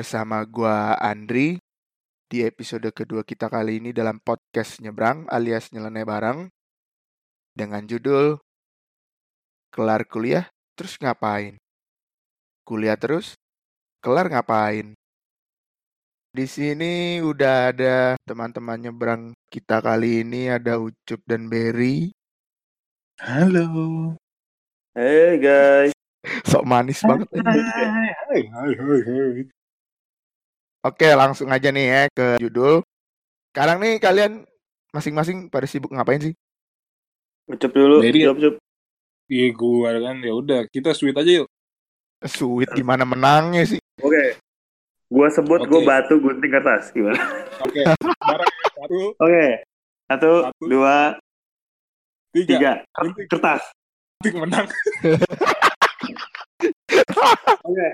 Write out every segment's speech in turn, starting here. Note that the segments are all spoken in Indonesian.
bersama gua Andri di episode kedua kita kali ini dalam podcast Nyebrang alias Nyeleneh Bareng dengan judul Kelar kuliah terus ngapain? Kuliah terus kelar ngapain? Di sini udah ada teman-teman nyebrang kita kali ini ada Ucup dan Berry. Halo. Hey guys. Sok manis banget. hai, hai, hai, hai. Oke, langsung aja nih ya ke judul. Sekarang nih kalian masing-masing pada sibuk ngapain sih? Ucup dulu. Dari- Ucup, ucup. Iya gua kan ya udah kita sweet aja yuk. Sweet gimana menangnya sih? Oke. Gua sebut Oke. gua batu gunting kertas gimana? Oke. Ya. satu, Oke. Satu, Satu. dua, tiga. tiga. Gunting Kertas. gunting menang.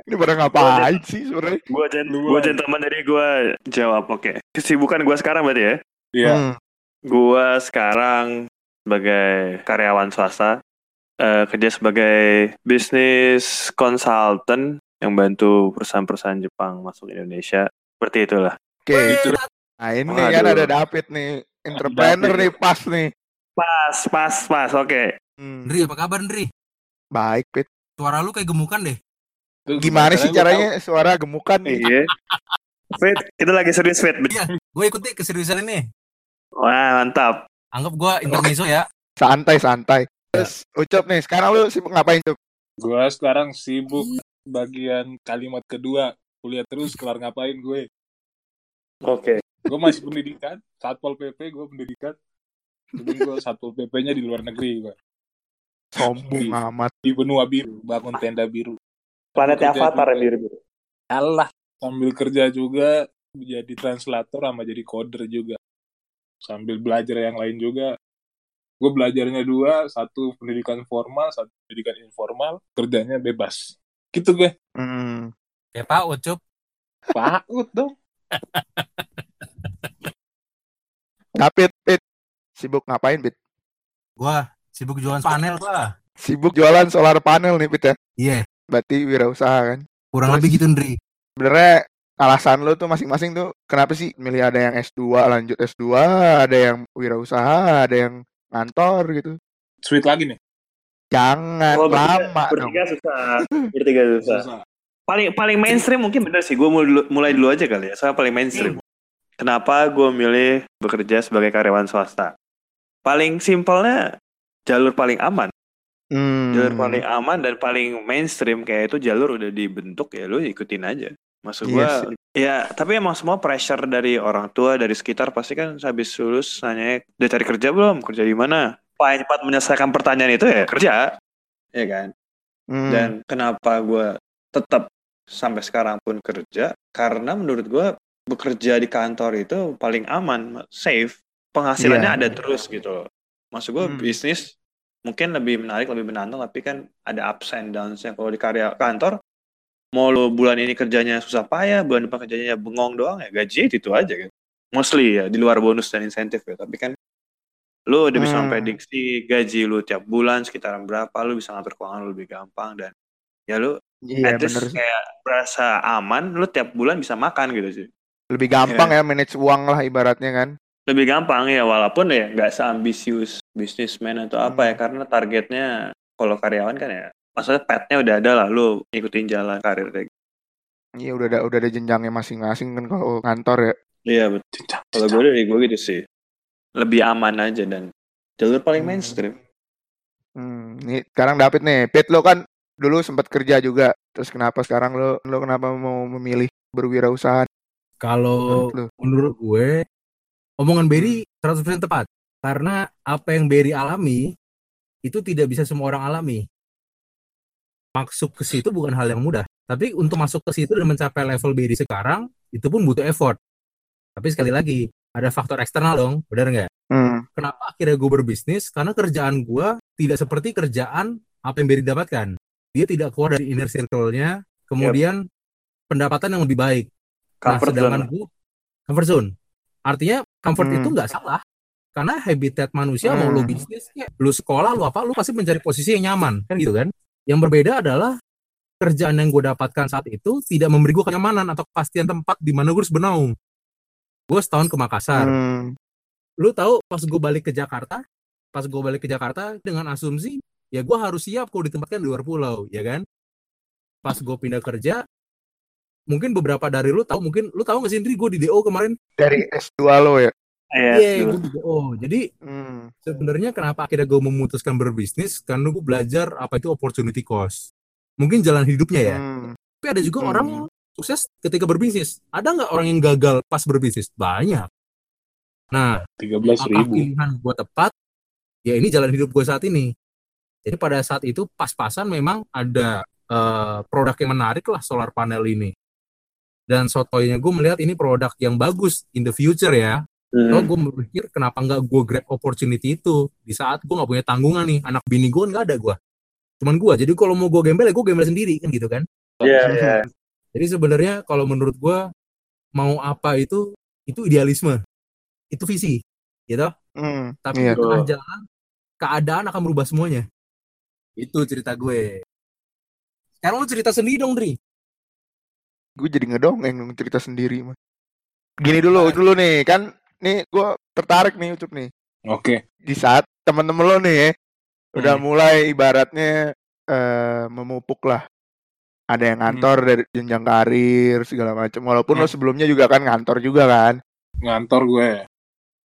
Ini pada ngapain sih sebenarnya? Gua Duluan. gua gentleman jadi gua jawab. Oke. Kesibukan gua sekarang berarti ya? Iya. Hmm, Gua sekarang sebagai karyawan swasta eh, kerja sebagai bisnis consultant yang bantu perusahaan-perusahaan Jepang masuk Indonesia. Seperti itulah. Oke. Itu Nah ini Waduh. kan ada David nih, entrepreneur David. nih pas nih. Pas, pas, pas. Oke. Hmm, Ndri, apa kabar Ndri? baik, Pit. Suara lu kayak gemukan deh. Tuh, Gimana sih caranya suara gemukan nih? Iya. Fit, kita lagi serius Fit. Gue ikut deh keseriusan ini. Wah, mantap. Anggap gue intermezzo ya. Santai, santai. Terus Ucup nih, sekarang lu sibuk ngapain, tahu. Gua sekarang sibuk bagian kalimat kedua. Kuliah terus kelar ngapain gue. Oke. Gue masih pendidikan, Satpol PP gue pendidikan. Tapi gue Satpol PP-nya di luar negeri gue. Sombong amat. Di benua biru, bangun tenda biru. Planetnya Kerja Avatar yang biru-biru. Alah, sambil kerja juga jadi translator sama jadi coder juga. Sambil belajar yang lain juga. Gue belajarnya dua, satu pendidikan formal, satu pendidikan informal, kerjanya bebas. Gitu gue. Hmm, Ya Pak Ucup. Pakut dong. David, Pit. Sibuk ngapain, Pit? Gue sibuk jualan panel gua. Sibuk jualan solar panel nih, Pit ya? Iya, Berarti wirausaha kan? kurang Terus? lebih gitu Ndri. Sebenarnya alasan lu tuh masing-masing tuh kenapa sih milih ada yang S2 lanjut S2, ada yang wirausaha, ada yang ngantor gitu. Sweet lagi nih. Jangan bertiga- lama dong. Bertiga susah. Bertiga susah. Susah. Paling paling mainstream mungkin bener sih. Gue mulai dulu, mulai dulu aja kali ya. Soalnya paling mainstream. Kenapa gue milih bekerja sebagai karyawan swasta? Paling simpelnya jalur paling aman. Hmm. Jalur paling aman dan paling mainstream kayak itu jalur udah dibentuk ya lu ikutin aja. Maksud Iya gua sih. ya tapi emang semua pressure dari orang tua dari sekitar pasti kan habis lulus nanya udah cari kerja belum kerja di mana paling cepat menyelesaikan pertanyaan itu ya kerja ya kan Hmm. dan kenapa gue tetap sampai sekarang pun kerja karena menurut gue bekerja di kantor itu paling aman safe penghasilannya Iya. ada terus gitu loh maksud gue Hmm. bisnis mungkin lebih menarik lebih menantang tapi kan ada ups and downs-nya kalau di karya kantor mau lo bulan ini kerjanya susah payah bulan depan kerjanya bengong doang ya gaji itu aja kan mostly ya di luar bonus dan insentif ya tapi kan lu udah bisa Hmm. memprediksi gaji lu tiap bulan sekitaran berapa lu bisa ngatur keuangan lu lebih gampang dan ya lu Iya at least bener kayak berasa aman lu tiap bulan bisa makan gitu sih Lebih gampang ya manage uang lah ibaratnya kan. Lebih gampang ya walaupun ya nggak seambisius bisnismen atau apa Hmm. ya karena targetnya kalau karyawan kan ya maksudnya petnya udah ada lah lu ikutin jalan karir kayak gitu. Iya udah ada udah ada jenjangnya masing-masing kan kalau kantor ya. iya betul kalau gue dari gue gitu sih lebih aman aja dan jalur paling Hmm. mainstream Hmm, nih sekarang David nih, Pit lo kan dulu sempat kerja juga. Terus kenapa sekarang lo lo kenapa mau memilih berwirausaha? Kalau menurut gue, omongan Berry 100% tepat. Karena apa yang Berry alami, itu tidak bisa semua orang alami. Masuk ke situ bukan hal yang mudah. Tapi untuk masuk ke situ dan mencapai level Berry sekarang, itu pun butuh effort. Tapi sekali lagi, ada faktor eksternal dong, benar nggak? Hmm, kenapa akhirnya gue berbisnis karena kerjaan gue tidak seperti kerjaan apa yang Berry dapatkan dia tidak keluar dari inner circle-nya kemudian pendapatan yang lebih baik nah comfort sedangkan zone gue comfort zone artinya comfort Hmm. itu nggak salah karena habitat manusia mau lu Hmm. bisnis kayak lu sekolah lu apa lu pasti mencari posisi yang nyaman kan gitu kan yang berbeda adalah kerjaan yang gue dapatkan saat itu tidak memberi gue kenyamanan atau kepastian tempat di mana gue harus bernaung. Gue setahun ke Makassar. Hmm. Lu tahu pas gue balik ke Jakarta, pas gue balik ke Jakarta dengan asumsi ya gue harus siap kalau ditempatkan di luar pulau, ya kan? Pas gue pindah kerja, mungkin beberapa dari lu tahu, mungkin lu tahu nggak sih Indri gue di DO kemarin? Dari S2 lo ya. Iya. Dulu. gue di DO. Jadi Hmm. sebenarnya kenapa akhirnya gue memutuskan berbisnis karena gue belajar apa itu opportunity cost. Mungkin jalan hidupnya ya. Hmm. Tapi ada juga Hmm. orang sukses ketika berbisnis. Ada nggak orang yang gagal pas berbisnis? Banyak. Nah, 13 apakah ribu. pilihan gue tepat? Ya ini jalan hidup gue saat ini. Jadi pada saat itu pas-pasan memang ada eh, produk yang menarik lah solar panel ini. Dan sotoynya gue melihat ini produk yang bagus in the future ya. Hmm. Lalu gue berpikir kenapa nggak gue grab opportunity itu di saat gue nggak punya tanggungan nih anak bini gue nggak ada gue cuman gue jadi kalau mau gue gembel ya gue gembel sendiri kan gitu kan Iya, iya. jadi sebenarnya kalau menurut gue mau apa itu itu idealisme itu visi gitu Hmm. tapi Iya. tengah jalan keadaan akan merubah semuanya itu cerita gue sekarang lu cerita sendiri dong Dri Gue jadi ngedongeng dong cerita sendiri mah. Gini dulu, dulu nih kan, nih gue tertarik nih Ucup nih. Oke. Di saat temen-temen lo nih ya, udah Hmm. mulai ibaratnya eh, memupuk lah. Ada yang ngantor dari jenjang karir segala macam. Walaupun lo Hmm. sebelumnya juga kan ngantor juga kan. Ngantor gue.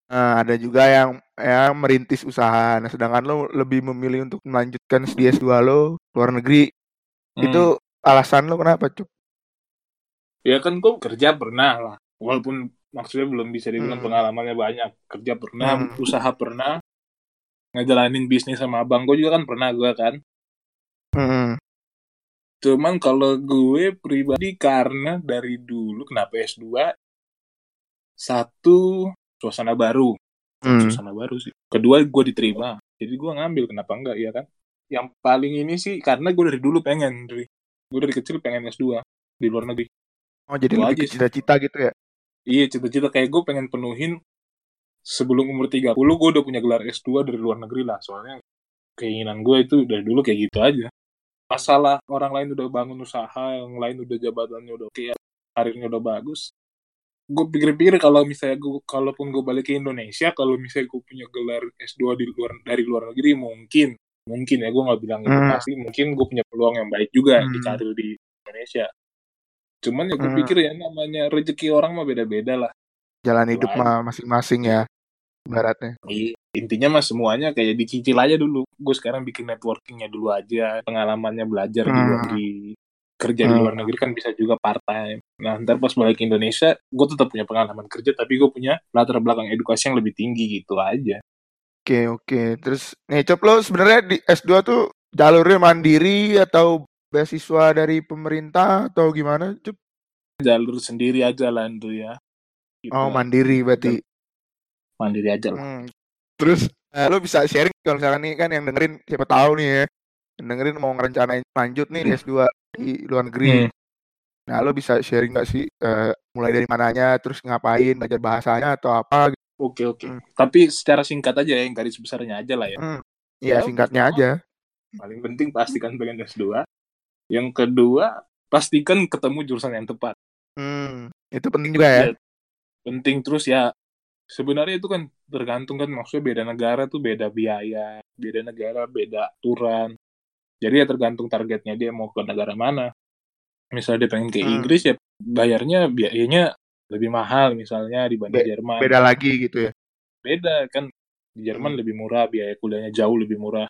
Nah, ada juga yang yang merintis usaha. Nah, sedangkan lo lebih memilih untuk melanjutkan studi S2 lo luar negeri. Hmm. Itu alasan lo kenapa, Cup? Ya kan gue kerja pernah lah. Walaupun maksudnya belum bisa dibilang Hmm. pengalamannya banyak. Kerja pernah, Hmm. usaha pernah. Ngejalanin bisnis sama abang gue juga kan pernah gue kan. Hmm. Cuman kalau gue pribadi karena dari dulu kenapa S2 satu suasana baru, Hmm. suasana baru sih. Kedua gue diterima. Jadi gue ngambil kenapa enggak ya kan? Yang paling ini sih karena gue dari dulu pengen dari gue dari kecil pengen S2 di luar negeri. Oh, jadi Itu lebih aja ke sih. cita-cita gitu ya? Iya cita-cita kayak gue pengen penuhin sebelum umur 30 gue udah punya gelar S2 dari luar negeri lah soalnya keinginan gue itu dari dulu kayak gitu aja masalah orang lain udah bangun usaha yang lain udah jabatannya udah oke karirnya udah bagus gue pikir-pikir kalau misalnya gue kalaupun gue balik ke Indonesia kalau misalnya gue punya gelar S2 di luar dari luar negeri mungkin mungkin ya gue nggak bilang itu Hmm. pasti mungkin gue punya peluang yang baik juga di Hmm. karir di Indonesia cuman ya gue Hmm. pikir ya namanya rezeki orang mah beda-beda lah Jalan hidup mah masing-masing ya, ibaratnya. Iya, intinya mah semuanya kayak dicicil aja dulu. Gue sekarang bikin networkingnya dulu aja, pengalamannya belajar di luar Hmm. negeri, kerja di Hmm. luar negeri kan bisa juga part time. Nah, ntar pas balik ke Indonesia, gue tetap punya pengalaman kerja, tapi gue punya latar belakang edukasi yang lebih tinggi gitu aja. Oke, oke. Terus, nih, Cop, lo sebenarnya di S2 tuh jalurnya mandiri atau beasiswa dari pemerintah atau gimana, Cop? Jalur sendiri aja lah itu ya. Gitu. Oh, mandiri berarti. Mandiri aja lah. Hmm. Terus, eh, lo bisa sharing kalau misalkan nih kan yang dengerin, siapa tahu nih ya, yang dengerin mau ngerencanain lanjut nih di S2 di luar negeri. Hmm. Nah, lo bisa sharing gak sih, eh, mulai dari mananya, terus ngapain, belajar bahasanya atau apa? gitu? Oke, oke. Hmm. Tapi secara singkat aja ya, yang garis besarnya aja lah ya. Hmm. Ya, Ya, singkatnya aja. Paling penting pastikan pengen S2. Yang kedua, pastikan ketemu jurusan yang tepat. Hmm. Itu penting juga ya. Ya, penting terus ya sebenarnya itu kan tergantung kan maksudnya beda negara tuh beda biaya beda negara beda aturan jadi ya tergantung targetnya dia mau ke negara mana misalnya dia pengen ke Hmm. Inggris ya bayarnya biayanya lebih mahal misalnya dibanding Be- Jerman Beda lagi gitu ya. beda kan di Jerman Hmm. lebih murah biaya kuliahnya jauh lebih murah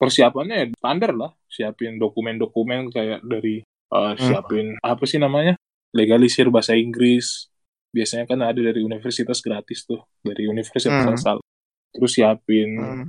persiapannya ya standar lah. Siapin dokumen-dokumen kayak dari uh, siapin apa sih namanya? Legalisir bahasa Inggris. Biasanya kan ada dari universitas gratis tuh dari universitas Hmm. asal. Terus siapin Hmm.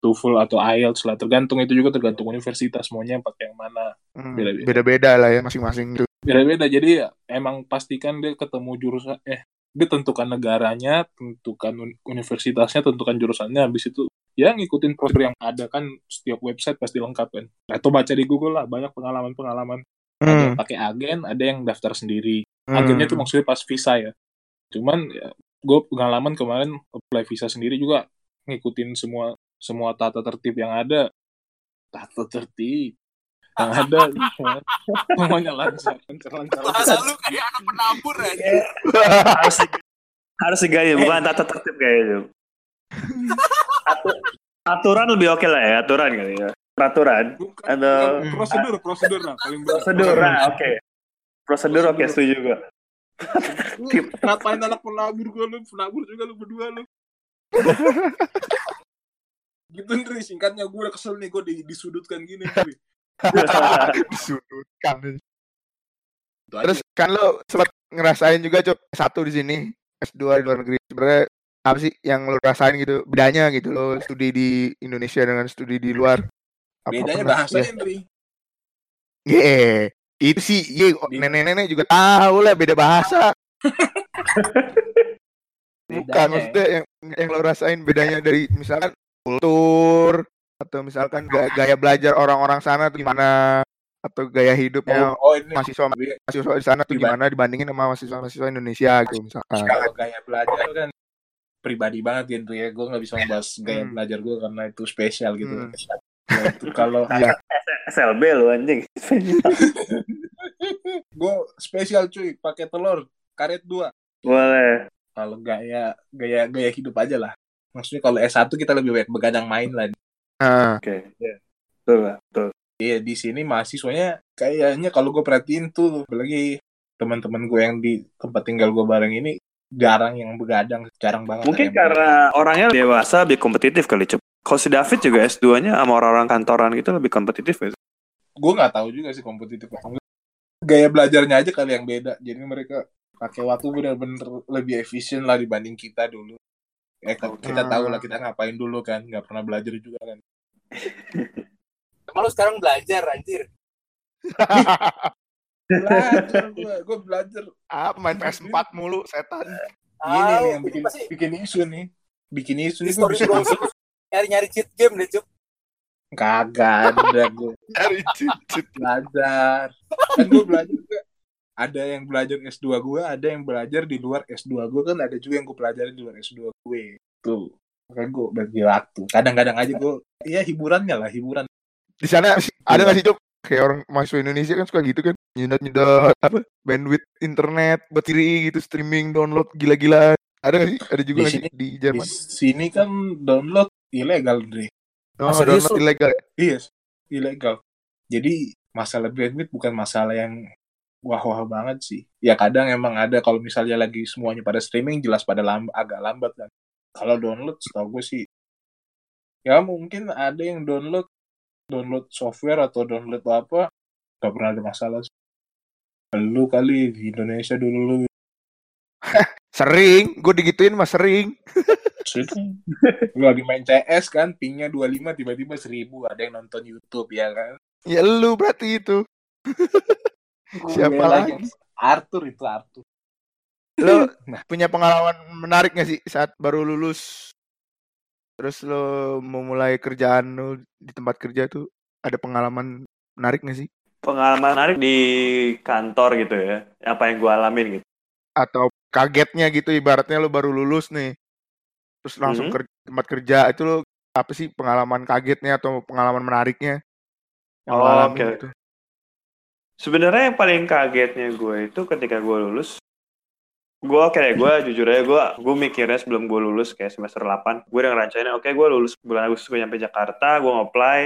TOEFL atau IELTS lah. Tergantung itu juga tergantung universitas maunya pakai yang mana. Hmm, Beda-beda. Beda-beda lah ya masing-masing itu. beda-beda. Jadi ya emang pastikan dia ketemu jurusan eh dia tentukan negaranya tentukan un- universitasnya tentukan jurusannya. Habis itu ya ngikutin prosedur yang ada kan setiap website pasti lengkap kan atau baca di Google lah banyak pengalaman-pengalaman ada yang Hmm. pakai agen ada yang daftar sendiri Hmm. agennya tuh maksudnya pas visa ya cuman ya, gue pengalaman kemarin apply visa sendiri juga ngikutin semua semua tata tertib yang ada tata tertib Yang ada semuanya lancar, lancar, lancar. Bahasa lu kayak anak penabur ya. harus harus diganti bukan tata tertib kayaknya Atu- aturan lebih oke lah ya aturan kali ya. Peraturan Bukan, Ada- bukan. Prosedur, prosedur lah paling benar. prosedur nah, oke. Prosedur oke setuju gue Lu Ngapain anak penabur gue lu, penabur juga lu berdua lu. gitu Ndri, singkatnya gue udah kesel nih gue di, disudutkan gini disudutkan terus kan lo sempat ngerasain juga cok satu di sini S2 di luar negeri. Sebenarnya apa sih yang lo rasain gitu? Bedanya gitu lo studi di Indonesia dengan studi di luar. Apa bedanya pernah- bahasanya ya. Ndri. Ye, itu sih ye Di- nenek-nenek juga tahu lah beda bahasa. Bukan Bedanya, maksudnya yang yang lo rasain bedanya dari misalkan kultur atau misalkan ga- gaya belajar orang-orang sana tuh gimana? Atau gaya hidupnya Oh, oh ini mahasiswa Ndri, mahasiswa di sana tuh gimana dibandingin sama mahasiswa-mahasiswa Indonesia gitu misalkan. kalau gaya belajar kan pribadi banget gitu ya. Gue nggak bisa membahas gaya Hmm. belajar gue karena itu spesial gitu. Hmm. Ya, itu kalau Iya. SLB lu anjing. Gue spesial cuy. Pakai telur karet dua. Boleh. Kalau gaya gaya gaya hidup aja lah. Maksudnya kalau S1 kita lebih banyak begadang main lah. Nah, oke. Ya betul lah betul. Iya di sini mahasiswanya kayaknya kalau gue perhatiin tuh apalagi teman-teman gue yang di tempat tinggal gue bareng ini jarang yang begadang jarang banget mungkin karena orangnya dewasa lebih kompetitif kali cup kalau si David juga S2 nya sama orang-orang kantoran gitu lebih kompetitif gitu gue nggak tahu juga sih kompetitif gaya belajarnya aja kali yang beda jadi mereka pakai waktu bener-bener lebih efisien lah dibanding kita dulu. Eh kan kita Hmm. tahu lah kita ngapain dulu kan nggak pernah belajar juga kan. Kalau sekarang belajar anjir. belajar gue gue belajar. Apa main PS4 mulu setan. ini nih Ah, yang bikin bikin isu nih. Bikin isu nih gue bisa browsing nyari-nyari cheat game deh, Cuk. kagak ada gue Dari cicit. belajar. Kan gue belajar juga. Ada yang belajar S2 gue ada yang belajar di luar S2 gue kan ada juga yang gue pelajarin di luar S2 gue. Tuh. Makanya gue bagi waktu. Kadang-kadang aja gue ya hiburannya lah hiburan. Di sana ada nggak sih? Kayak orang mahasiswa Indonesia kan suka gitu kan. Nyedot nyedot apa bandwidth internet, bateri gitu streaming download gila-gila. Ada nggak sih? Ada juga Di sini- di di Jerman? sini kan download ilegal Dre Oh, serius, download Cok? ilegal. iya ilegal jadi masalah bandwidth bukan masalah yang wah-wah banget sih ya kadang emang ada kalau misalnya lagi semuanya pada streaming jelas pada lamb agak lambat kan kalau download setahu gue sih ya mungkin ada yang download download software atau download apa gak pernah ada masalah sih. lu kali di Indonesia dulu lu Sering, gue digituin mah sering. lu lagi main CS kan pingnya 25 tiba-tiba 1000 ada yang nonton YouTube ya kan Ya lu berarti itu. Siapa Gue lagi? Arthur itu Arthur Lo Nah. punya pengalaman menarik gak sih saat baru lulus? Terus lo mau mulai kerjaan lo di tempat kerja tuh ada pengalaman menarik gak sih? pengalaman menarik di kantor gitu ya apa yang gue alamin gitu Atau kagetnya gitu ibaratnya lo baru lulus nih. Terus langsung Mhm. kerja tempat kerja itu lo apa sih pengalaman kagetnya atau pengalaman menariknya? Yang Oh, oke. gitu. Sebenarnya yang paling kagetnya gue itu ketika gue lulus, gue kayak gue jujur aja gue gue mikirnya sebelum gue lulus kayak semester 8 gue udah ngerancangin oke gue lulus bulan Agustus gue nyampe Jakarta gue apply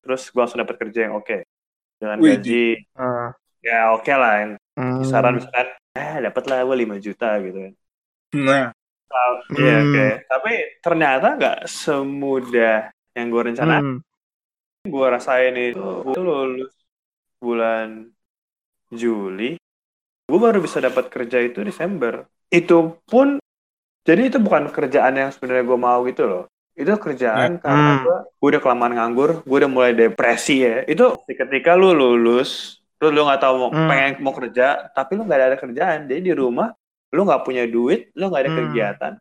terus gue langsung dapet kerja yang oke dengan Wih, gaji Ah, ya oke lah yang hmm. kisaran misalkan eh dapat lah gue 5 juta gitu kan nah Iya Hmm. oke tapi ternyata nggak semudah yang gue rencanain Hmm. gue rasain itu gue lulus bulan Juli gue baru bisa dapat kerja itu Desember itu pun jadi itu bukan kerjaan yang sebenarnya gue mau gitu loh itu kerjaan karena Hmm. gue gue udah kelamaan nganggur gue udah mulai depresi ya itu ketika lu lulus terus lu nggak tahu mau Hmm. pengen mau kerja tapi lu nggak ada kerjaan jadi di rumah lu nggak punya duit lu nggak ada Hmm. kegiatan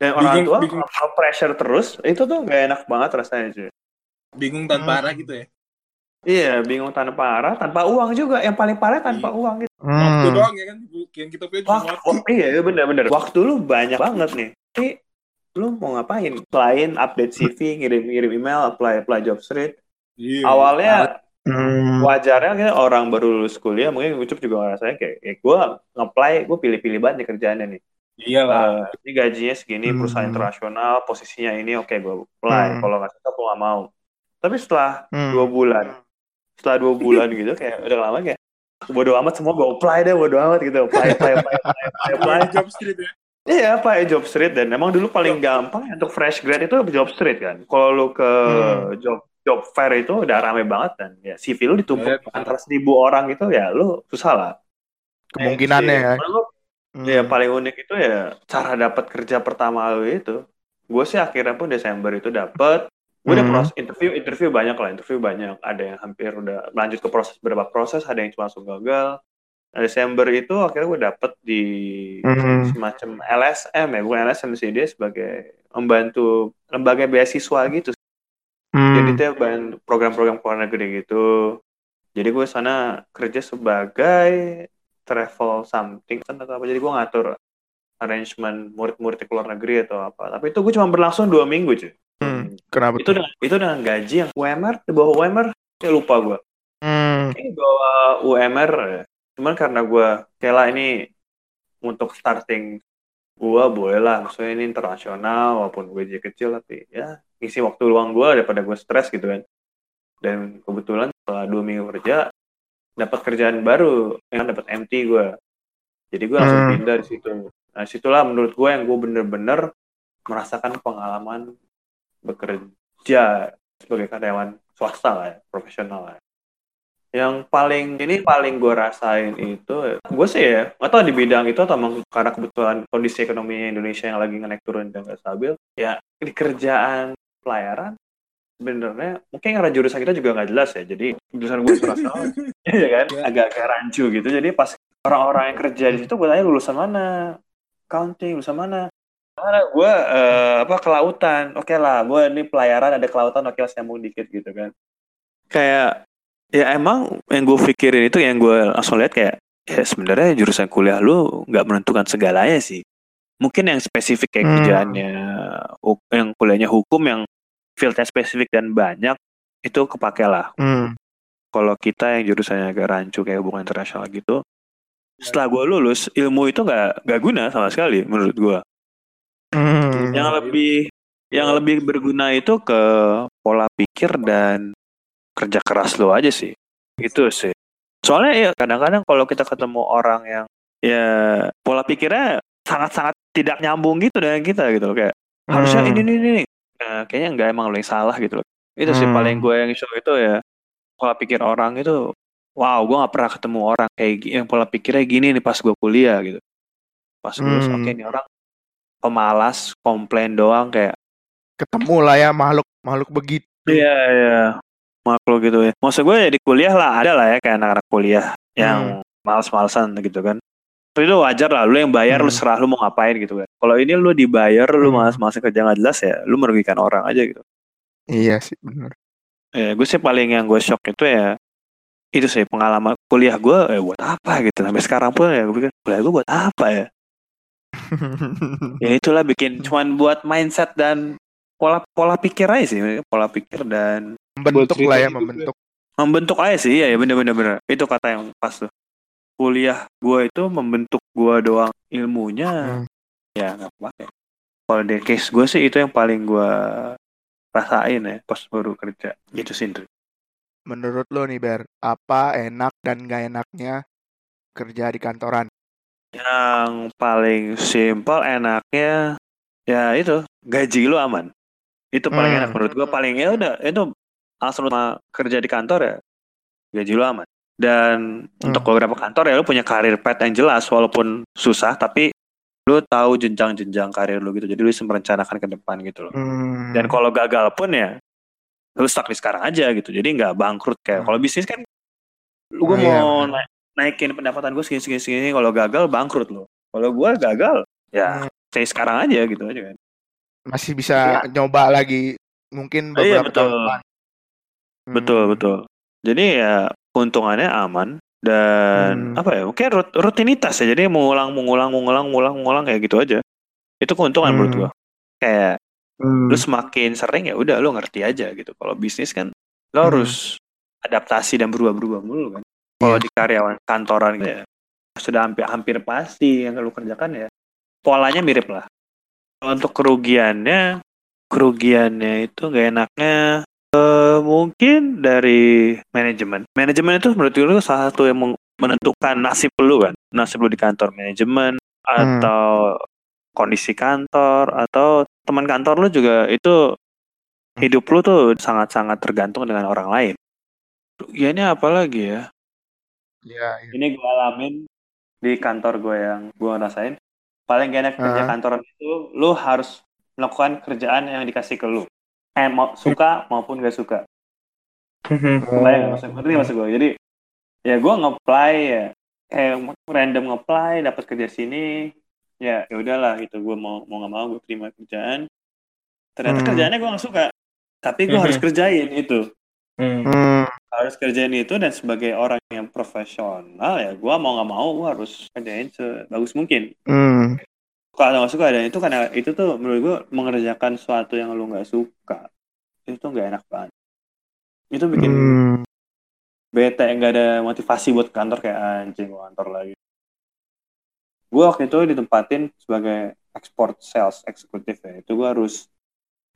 dan orang Bingung- tua bingung. pressure terus itu tuh gak enak banget rasanya cuy bingung tanpa Hmm. arah gitu ya Iya, bingung tanpa arah, tanpa uang juga. Yang paling parah tanpa uang gitu. waktu Hmm. doang ya kan yang kita punya cuma Waktu, waktu iya, iya, bener-bener. Waktu lu banyak banget nih. Tapi lu mau ngapain? Selain update CV, ngirim-ngirim email, apply apply job street. Iya. Awalnya Hmm. wajarnya kan orang baru lulus kuliah mungkin Ucup juga ngerasain kayak, kayak gue nge-apply gue pilih-pilih banget nih kerjaannya nih Iyalah. Eh, ini gajinya segini Hmm. perusahaan internasional posisinya ini oke gue apply Hmm. kalau nggak cocok gue nggak mau tapi setelah Hmm. dua bulan setelah dua bulan gitu kayak udah lama kayak bodo amat semua gue apply deh bodo amat gitu apply apply apply apply apply, apply. Apply job street ya. iya apply job street dan emang dulu paling gampang ya untuk fresh grad itu job street kan kalau lu ke Hmm. job job fair itu udah rame banget dan ya CV lu ditumpuk Iya. antara seribu orang gitu ya lu susah lah Kemungkinannya ya. Menurut gua Hmm. Ya paling unik itu ya cara dapat kerja pertama lu itu. Gue sih akhirnya pun Desember itu dapat. Gue udah Hmm. proses interview, interview banyak lah, interview banyak. Ada yang hampir udah lanjut ke proses beberapa proses, ada yang cuma langsung gagal. Nah, Desember itu akhirnya gue dapet di Hmm. semacam LSM ya, bukan LSM sih dia sebagai membantu lembaga beasiswa gitu. Hmm. Jadi dia ban- program-program luar negeri gitu. Jadi gue sana kerja sebagai travel something atau apa. Jadi gue ngatur arrangement murid-murid ke luar negeri atau apa. Tapi itu gue cuma berlangsung dua minggu cuy. Kenapa Itu tuh? dengan itu dengan gaji yang UMR di bawah UMR ya lupa gue. Hmm. Ini di bawah UMR ya. Cuman karena gue kayak lah ini untuk starting gue boleh lah. Maksudnya ini internasional walaupun gaji kecil tapi ya isi waktu luang gue daripada gue stres gitu kan. Dan kebetulan setelah dua minggu kerja dapat kerjaan baru yang dapat MT gue. Jadi gue langsung Hmm. pindah di situ. Nah situlah menurut gue yang gue bener-bener merasakan pengalaman bekerja sebagai karyawan swasta lah ya, profesional lah. Yang paling ini paling gue rasain itu, gue sih ya, nggak tahu di bidang itu atau emang karena kebetulan kondisi ekonomi Indonesia yang lagi naik turun dan gak stabil, ya di kerjaan pelayaran sebenarnya mungkin karena jurusan kita juga nggak jelas ya, jadi jurusan gue swasta, ya kan, agak-agak rancu gitu. Jadi pas orang-orang yang kerja di situ gue tanya lulusan mana, accounting lulusan mana, mana gue eh, apa kelautan, oke lah, gue ini pelayaran ada kelautan, oke lah nyambung dikit gitu kan. Kayak ya emang yang gue pikirin itu yang gue langsung lihat kayak ya sebenarnya jurusan kuliah lu nggak menentukan segalanya sih. Mungkin yang spesifik kayak Hmm. kerjaannya, yang kuliahnya hukum yang fieldnya spesifik dan banyak itu kepake lah. Hmm. Kalau kita yang jurusannya agak rancu kayak hubungan internasional gitu, setelah gue lulus ilmu itu nggak nggak guna sama sekali menurut gue. Hmm. Yang lebih yang lebih berguna itu ke pola pikir dan kerja keras lo aja sih. Itu sih. Soalnya ya kadang-kadang kalau kita ketemu orang yang ya pola pikirnya sangat-sangat tidak nyambung gitu dengan kita gitu loh kayak harusnya Hmm. ini ini ini. Nah, kayaknya nggak emang lo yang salah gitu loh. Itu sih Hmm. paling gue yang show itu ya pola pikir orang itu wow gue nggak pernah ketemu orang kayak yang pola pikirnya gini nih pas gue kuliah gitu. Pas gue Hmm. oke ini orang pemalas, komplain doang kayak Ketemu lah ya makhluk makhluk begitu. Iya iya makhluk gitu ya. Maksud gue ya di kuliah lah ada lah ya kayak anak-anak kuliah yang males-malesan gitu kan. Tapi itu wajar lah, lu yang bayar lu Hmm. serah lu mau ngapain gitu kan. Kalau ini lu dibayar lu Hmm. malas-malasan kerja nggak jelas ya, lu merugikan orang aja gitu. Iya sih benar. Ya gue sih paling yang gue shock itu ya itu sih pengalaman kuliah gue ya buat apa gitu sampai sekarang pun ya gue pikir kuliah gue buat apa ya ya itulah bikin cuman buat mindset dan pola pola pikir aja sih pola pikir dan membentuk lah ya hidup membentuk. membentuk aja sih ya, ya bener bener bener itu kata yang pas tuh kuliah gua itu membentuk gua doang ilmunya Hmm. ya nggak pakai kalau di case gue sih itu yang paling gua rasain ya pas baru kerja gitu sih. Menurut lo nih Ber, apa enak dan gak enaknya kerja di kantoran? Yang paling simpel enaknya ya itu gaji lu aman itu paling Hmm. enak menurut gua paling ya udah itu langsung sama kerja di kantor ya gaji lu aman dan untuk beberapa kantor ya lu punya karir path yang jelas walaupun susah tapi lu tahu jenjang-jenjang karir lu gitu jadi lu bisa merencanakan ke depan gitu loh Hmm. dan kalau gagal pun ya lu stuck di sekarang aja gitu jadi nggak bangkrut kayak Hmm. kalau bisnis kan lu gue Oh, iya, mau benar. naik- naikin pendapatan gue segini segini segini kalau gagal bangkrut lo kalau gue gagal ya Hmm. stay sekarang aja gitu aja kan masih bisa nyoba lagi mungkin Iya, beberapa betul. tahun depan. Hmm. betul betul jadi ya keuntungannya aman dan Hmm. apa ya mungkin rut- rutinitas ya jadi mengulang mengulang mengulang mengulang mengulang kayak gitu aja itu keuntungan Hmm. menurut gue kayak Hmm. lu semakin sering ya udah lu ngerti aja gitu kalau bisnis kan lo Hmm. harus adaptasi dan berubah-berubah mulu kan. Kalau Iya. di karyawan kantoran gitu ya sudah hampir hampir pasti yang lu kerjakan ya polanya mirip lah. Kalau untuk kerugiannya kerugiannya itu gak enaknya eh, mungkin dari manajemen. Manajemen itu menurut gue salah satu yang menentukan nasib lu kan. Nasib lu di kantor manajemen atau kondisi kantor atau teman kantor lu juga itu hidup lu tuh sangat-sangat tergantung dengan orang lain. Kerugiannya apa lagi ya? Iya, iya. Ini gue alamin di kantor gue yang gue ngerasain. Paling gak enak kerja Ah. kantoran itu, lu harus melakukan kerjaan yang dikasih ke lu. Eh, mau, suka maupun gak suka. Kebayang gak maksud, ngerti nggak maksud gue? Jadi, ya gue nge-apply ya, kayak random nge-apply, dapat kerja sini, ya ya udahlah gitu. Gue mau mau nggak mau gue terima kerjaan. Ternyata Hmm. kerjaannya gue nggak suka, tapi gue harus kerjain itu Hmm, harus kerjain itu dan sebagai orang yang profesional ya gue mau nggak mau gue harus kerjain sebagus mungkin. Hmm, kalau nggak suka dan itu karena itu tuh menurut gue mengerjakan sesuatu yang lu nggak suka itu tuh nggak enak banget. Itu bikin hmm. bete nggak ada motivasi buat kantor kayak anjing gue kantor lagi. Gue waktu itu ditempatin sebagai export sales eksekutif ya itu gue harus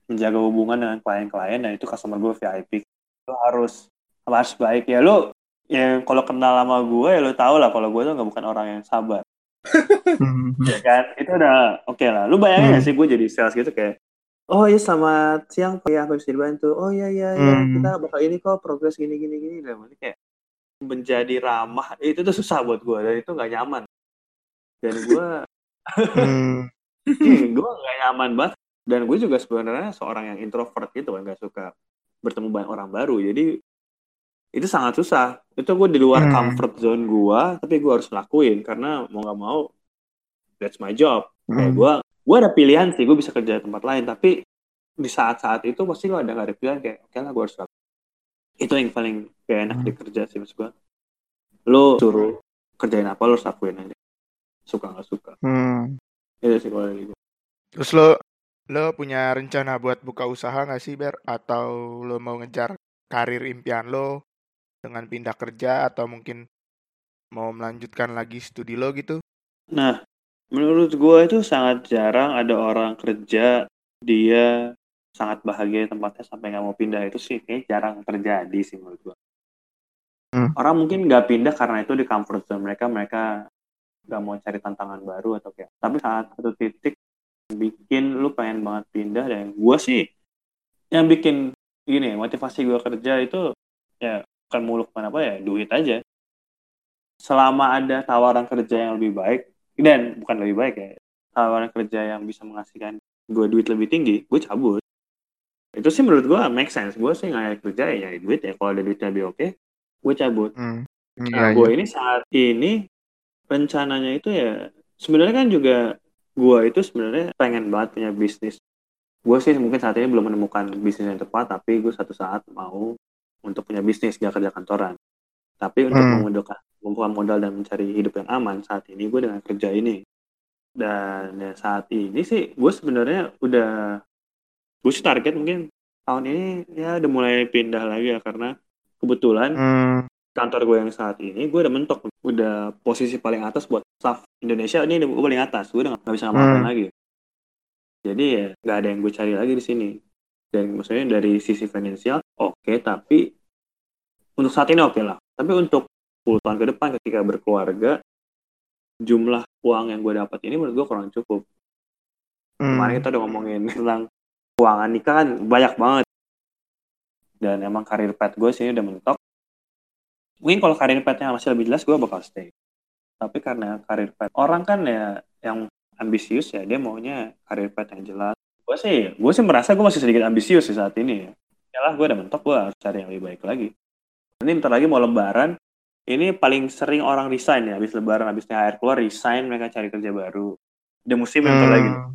menjaga hubungan dengan klien-klien dan itu customer gue VIP lo harus harus baik. Ya lo yang kalau kenal sama gue ya lo tau lah kalau gue tuh nggak bukan orang yang sabar. Hmm. ya kan? Itu udah oke lah. Lu bayangin Hmm. gak sih gue jadi sales gitu kayak oh iya selamat siang pak. Ya aku bisa dibantu. Oh iya iya iya. Hmm. kita bakal ini kok progres gini gini gini. Berarti kayak menjadi ramah itu tuh susah buat gue dan itu nggak nyaman. Dan gue Hmm. gue nggak nyaman banget. Dan gue juga sebenarnya seorang yang introvert gitu kan nggak suka bertemu banyak orang baru. Jadi itu sangat susah. Itu gue di luar Hmm. comfort zone gue tapi gue harus lakuin karena mau nggak mau that's my job. Kayak Hmm. gue gue ada pilihan sih gue bisa kerja di tempat lain. Tapi di saat-saat itu pasti lo ada nggak ada pilihan. Kayak oke lah gue harus lakuin itu yang paling gak enak Hmm. di kerja sih maksud gue lo suruh kerjain apa lo harus lakuin aja. Suka nggak suka. Hmm. itu sih kalau dari gue Terus lo lo punya rencana buat buka usaha nggak sih Ber? Atau lo mau ngejar karir impian lo dengan pindah kerja atau mungkin mau melanjutkan lagi studi lo gitu? Nah, menurut gue itu sangat jarang ada orang kerja dia sangat bahagia di tempatnya sampai nggak mau pindah itu sih kayak jarang terjadi sih menurut gue. Hmm. Orang mungkin nggak pindah karena itu di comfort zone mereka mereka nggak mau cari tantangan baru atau kayak. Tapi saat satu titik bikin lu pengen banget pindah dan gue sih yang bikin gini motivasi gue kerja itu ya bukan muluk mana apa ya duit aja. Selama ada tawaran kerja yang lebih baik dan bukan lebih baik ya tawaran kerja yang bisa menghasilkan gue duit lebih tinggi gue cabut itu sih menurut gue make sense gue sih nggak kerja ya nyari duit ya kalau ada duit lebih oke gue cabut Hmm. nah Iya, gue iya. ini saat ini rencananya itu ya sebenarnya kan juga gue itu sebenarnya pengen banget punya bisnis gue sih mungkin saat ini belum menemukan bisnis yang tepat tapi gue satu saat mau untuk punya bisnis gak kerja kantoran tapi untuk Hmm. membuka modal dan mencari hidup yang aman saat ini gue dengan kerja ini dan ya saat ini sih gue sebenarnya udah gue sih target mungkin tahun ini ya udah mulai pindah lagi ya karena kebetulan Hmm. Kantor gue yang saat ini gue udah mentok. Udah posisi paling atas buat staff Indonesia. Ini gue paling atas. Gue udah nggak bisa ngapa-ngapain Hmm. lagi. Jadi ya nggak ada yang gue cari lagi di sini. Dan maksudnya dari sisi finansial oke tapi untuk saat ini oke lah. Tapi untuk 10 tahun ke depan ketika berkeluarga jumlah uang yang gue dapat ini menurut gue kurang cukup. Hmm. kemarin kita udah ngomongin tentang keuangan nikah kan banyak banget. Dan emang karir pet gue sini udah mentok mungkin kalau karir petnya masih lebih jelas gue bakal stay. Tapi karena karir pet orang kan ya yang ambisius ya dia maunya karir pet yang jelas. Gue sih gue sih merasa gue masih sedikit ambisius di saat ini ya. Ya lah gue udah mentok gue harus cari yang lebih baik lagi. Ini bentar lagi mau lebaran ini paling sering orang resign ya habis lebaran habis THR keluar resign mereka cari kerja baru. Udah musim bentar lagi. Hmm.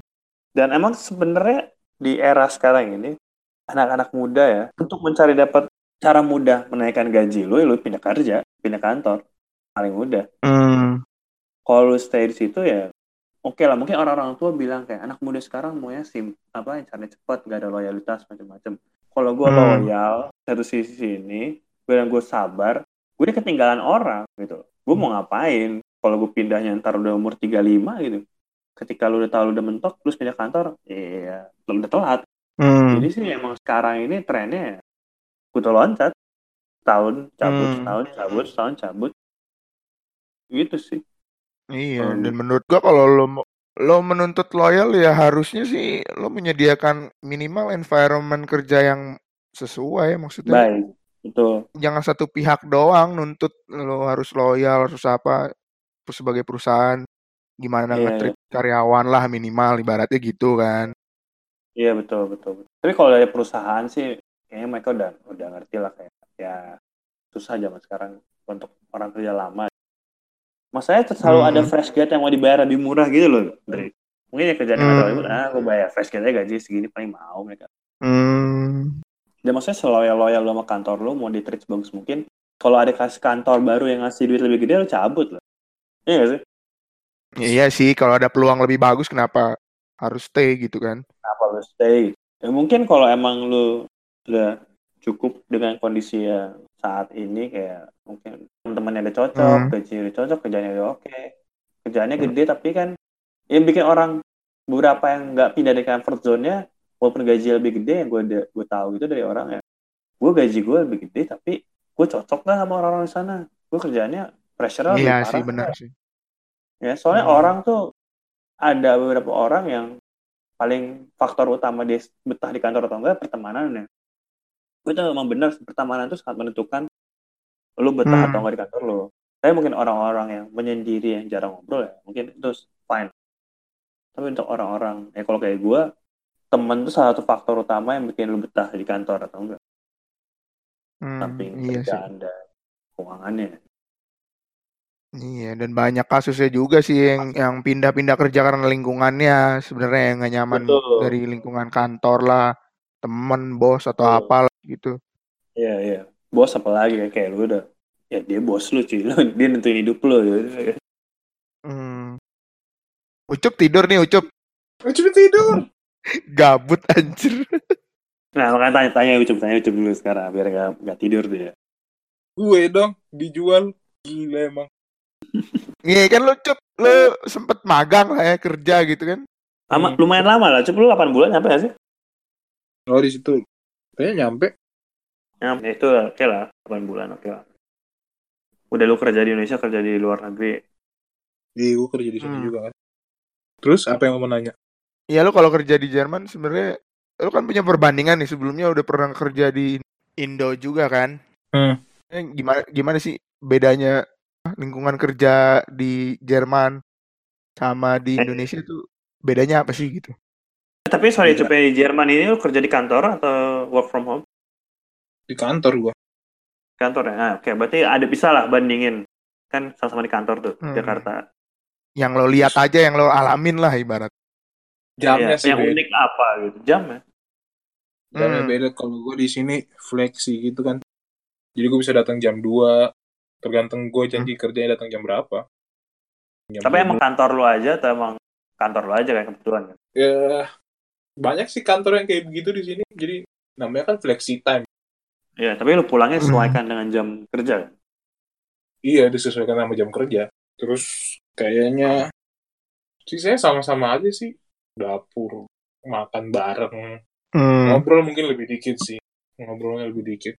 dan emang sebenarnya di era sekarang ini anak-anak muda ya untuk mencari dapat cara mudah menaikkan gaji lu, ya lu pindah kerja, pindah kantor paling mudah. Hmm. Kalau lu stay di situ ya oke lah mungkin orang-orang tua bilang kayak anak muda sekarang maunya sim apa caranya cepat gak ada loyalitas macam-macam. Kalau gua Hmm. loyal satu sisi ini gue yang gue sabar gue udah ketinggalan orang gitu gue mau ngapain kalau gue pindahnya ntar udah umur 35 gitu ketika lu udah tahu lu udah mentok terus pindah kantor iya lu udah telat Hmm. jadi sih emang sekarang ini trennya kutu loncat. Tahun cabut Hmm. tahun cabut tahun cabut. Gitu sih. Iya, Hmm. dan menurut gua kalau lo lo menuntut loyal ya harusnya sih lo menyediakan minimal environment kerja yang sesuai maksudnya. Baik itu jangan satu pihak doang nuntut lo harus loyal harus apa sebagai perusahaan. Gimana Iya, nge-treat karyawan lah minimal ibaratnya gitu kan. Iya betul betul betul. tapi kalau dari perusahaan sih kayaknya mereka udah udah ngerti lah kayak ya susah zaman sekarang untuk orang kerja lama Masanya selalu Hmm. ada fresh grade yang mau dibayar lebih murah gitu loh, Dre. Mungkin ya kerjaan Hmm. terlalu ah gue bayar fresh grade gaji segini paling mau mereka. hmm. Dan maksudnya seloyal-loyal lo sama kantor lo mau di treat sebagus mungkin. Kalau ada kasih kantor baru yang ngasih duit lebih gede lo cabut lah. Iya gak sih? iya sih kalau ada peluang lebih bagus kenapa harus stay gitu kan Kenapa lo stay? Ya mungkin kalau emang lo udah cukup dengan kondisi yang saat ini kayak mungkin teman-temannya udah cocok, Hmm. gaji udah cocok, kerjanya udah oke. Kerjaannya gede tapi kan yang bikin orang beberapa yang nggak pindah dari comfort zone-nya walaupun gaji lebih gede yang gue gue tahu itu dari orang ya gue gaji gue lebih gede tapi gue cocok nggak sama orang-orang di sana gue kerjaannya pressure lebih iya parah sih benar sih ya soalnya Hmm. orang tuh ada beberapa orang yang paling faktor utama dia betah di kantor atau enggak pertemanan ya itu emang benar sih, pertemanan itu sangat menentukan lu betah Hmm. atau enggak di kantor lo tapi mungkin orang-orang yang menyendiri yang jarang ngobrol ya mungkin itu fine. Tapi untuk orang-orang ya kalau kayak gue temen tuh salah satu faktor utama yang bikin lu betah di kantor atau enggak? Hmm, samping iya sih. kerjaan dan keuangannya. Iya, dan banyak kasusnya juga sih yang yang pindah-pindah kerja karena lingkungannya. Sebenarnya yang nggak nyaman Betul. dari lingkungan kantor lah, temen, bos atau Betul. apa gitu. Iya iya. Bos apalagi ya kayak lu udah ya dia bos lu cuy. Lu, dia nentuin hidup lu ya. Hmm. Ucup tidur nih, Ucup. Oh, cuma tidur. Gabut anjir. Nah makanya tanya tanya Ucup tanya Ucup dulu sekarang biar gak, gak tidur dia. Gue dong dijual. Gila emang. Iya kan lu, Cup. Lu sempet magang lah ya kerja gitu kan. Lama, Hmm. lumayan lama lah. Ucup lu 8 bulan gak sih? Oh di situ. Kayaknya nyampe. Ya, itu oke lah 8 bulan oke lah. Udah lu kerja di Indonesia kerja di luar negeri. Iya, gue kerja di sini Hmm. juga kan. Terus apa yang mau nanya? Iya lu kalau kerja di Jerman sebenarnya lu kan punya perbandingan nih sebelumnya udah pernah kerja di Indo juga kan. Hmm. Eh, gimana gimana sih bedanya lingkungan kerja di Jerman sama di Eh. Indonesia tuh bedanya apa sih gitu? Eh, tapi sorry Iya. Ucup di Jerman ini lu kerja di kantor atau work from home? Di kantor gue. Kantor ya. Nah, oke berarti ada bisa lah bandingin. Kan sama-sama di kantor tuh Hmm. Jakarta. Yang lo lihat aja, yang lo alamin lah ibarat. Jamnya Iya, sih yang beda. unik apa gitu? Jam ya? Jamnya Hmm. beda. Kalau gue di sini fleksi gitu kan. Jadi gue bisa datang jam 2. Tergantung gue janji kerjanya datang jam berapa. Jam Tapi 12. emang kantor lu aja atau emang kantor lu aja kayak kebetulan kan? ya banyak sih kantor yang kayak begitu di sini. Jadi namanya kan flexi time. Iya, tapi lu pulangnya Hmm. sesuaikan dengan jam kerja kan? Iya, disesuaikan sama jam kerja. Terus kayaknya sisanya sama-sama aja sih. Dapur, makan bareng. Hmm. Ngobrol mungkin lebih dikit sih. Ngobrolnya lebih dikit.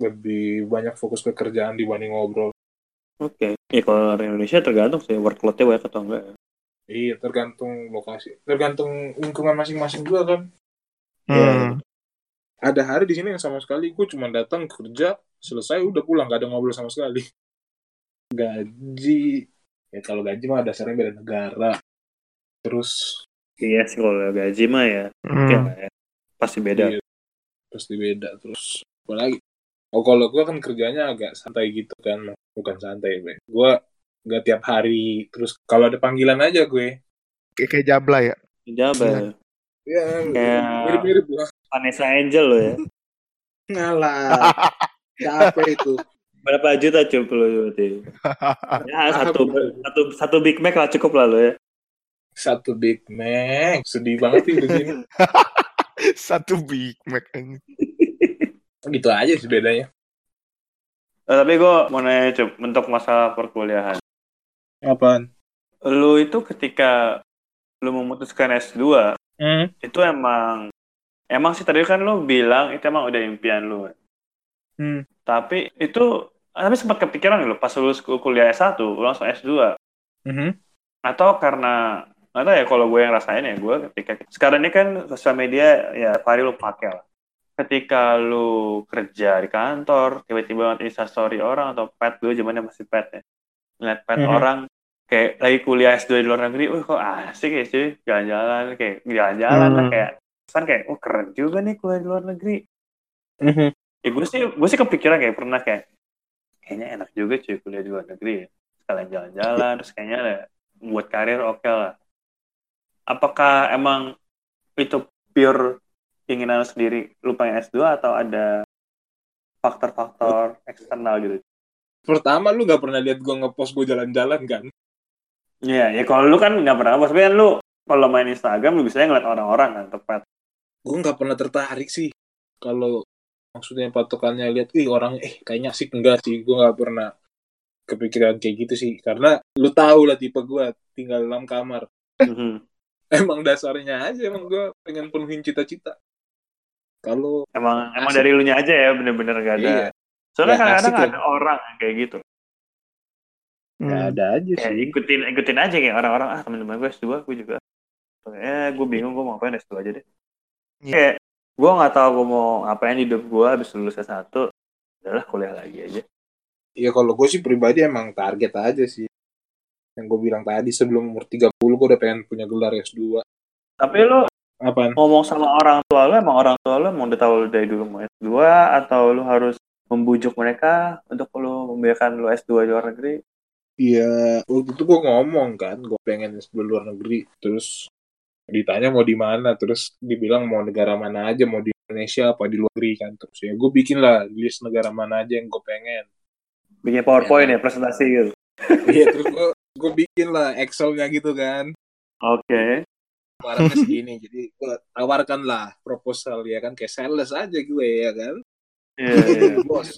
Lebih banyak fokus ke kerjaan dibanding ngobrol. Oke. Ya kalau di Indonesia tergantung sih workload-nya banyak atau enggak. ya. Iya, tergantung lokasi. Tergantung lingkungan masing-masing juga kan. Hmm. Ada hari di sini yang sama sekali gue cuma datang kerja, selesai udah pulang, gak ada ngobrol sama sekali. Gaji, ya kalau gaji mah dasarnya beda negara. Terus Iya sih kalau gaji mah ya, Hmm. ya. Pasti beda. Iya, pasti beda. Terus apa lagi? Oh kalau gue kan kerjanya agak santai gitu kan, bukan santai gue. Nggak tiap hari. Terus kalau ada panggilan aja gue. Kayak, kayak jabla ya. Jabal. Ya, Kayak mirip-mirip lah. Vanessa Angel lo ya. Ngalah. Capek itu. Berapa juta cukup lo berarti? Ya satu, satu, satu Big Mac lah cukup lah lo ya. Satu Big Mac. Sedih banget sih di sini. Satu Big Mac. Gitu aja sih bedanya. Eh, tapi gue mau nanya Cup, untuk masalah perkuliahan. Apaan? Lu itu ketika lu memutuskan S2, Hmm. itu emang emang sih tadi kan lu bilang itu emang udah impian lu. Hmm. Tapi itu tapi sempat kepikiran lu pas lu kuliah S1, lu langsung S2 Mhm. atau karena nggak tahu ya kalau gue yang rasain ya gue ketika sekarang ini kan sosial media ya hari lu pakai lah ketika lu kerja di kantor tiba-tiba instastory orang atau pet dulu zamannya masih pet ya ngeliat pet Mhm. orang kayak lagi kuliah S2 di luar negeri wah kok asik ya cuy jalan-jalan kayak jalan-jalan lah Hmm. kayak kesan kayak oh keren juga nih kuliah di luar negeri Mhm. ya gue sih gue sih kepikiran kayak pernah kayak kayaknya enak juga cuy kuliah di luar negeri ya sekalian jalan-jalan terus kayaknya ada buat karir oke lah apakah emang itu pure keinginan sendiri lu pengen S2 atau ada faktor-faktor eksternal gitu Pertama lu gak pernah lihat gua ngepost gua jalan-jalan kan? Iya, ya kalau lu kan nggak pernah apa kan lu kalau main Instagram lu bisa ngeliat orang-orang kan tepat. Gue nggak pernah tertarik sih. Kalau maksudnya patokannya lihat, ih orang eh kayaknya asik enggak sih. Gue nggak pernah kepikiran kayak gitu sih. Karena lu tahu lah tipe gue tinggal dalam kamar. Mhm. Emang dasarnya aja emang gue pengen penuhin cita-cita. Kalau Emang emang Asik. dari lu nya aja ya bener-bener gak ada. iya, Soalnya Ya, kadang-kadang ada orang yang kayak gitu. ya Hmm. ada aja sih. ikutin ikutin aja kayak orang-orang ah teman-teman gue S2 gue juga. Eh gue bingung gue mau ngapain S2 aja deh. Iya. Kayak gue nggak tahu gue mau ngapain di hidup gue habis lulus S1 adalah kuliah lagi aja. Ya kalau gue sih pribadi emang target aja sih. Yang gue bilang tadi sebelum umur 30 gue udah pengen punya gelar S2. Tapi lu Apaan? ngomong sama orang tua lu emang orang tua lu emang udah tahu dari dulu mau S2 atau lu harus membujuk mereka untuk lu membiarkan lu S2 di luar negeri Iya, waktu itu gue ngomong kan, gue pengen S2 luar negeri. Terus ditanya mau di mana, terus dibilang mau negara mana aja, mau di Indonesia apa di luar negeri kan. Terus ya gue bikin lah list negara mana aja yang gue pengen. bikin PowerPoint ya presentasi gitu Iya, terus gue gue bikin lah Excelnya gitu kan. oke Barangnya segini, jadi gue tawarkan lah proposal ya kan, kayak sales aja gue ya kan. Iya. bos,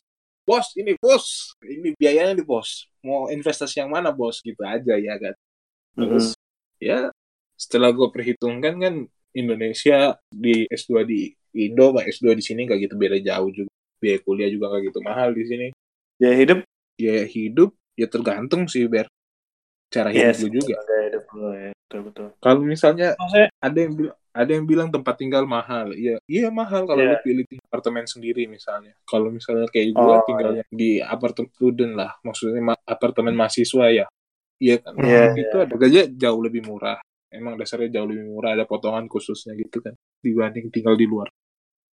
bos ini bos, ini biayanya di bos. Mau investasi yang mana bos gitu aja ya kan. Terus ya setelah gue perhitungkan kan Indonesia di S2 di Indo sama S2 di sini gak gitu beda jauh juga. Biaya kuliah juga gak gitu mahal di sini. ya hidup Ya hidup ya tergantung sih ber cara hidup yes lu juga. gaya hidup lu ya betul betul Kalau misalnya maksudnya ada yang bilang ada yang bilang tempat tinggal mahal. Iya, iya mahal kalau Iya. lu pilih apartemen sendiri misalnya. Kalau misalnya kayak gue Oh, tinggalnya di apartemen student lah, maksudnya ma- apartemen mahasiswa ya. Iya kan. Iya, itu ada harganya jauh lebih murah. Emang dasarnya jauh lebih murah, ada potongan khususnya gitu kan dibanding tinggal di luar,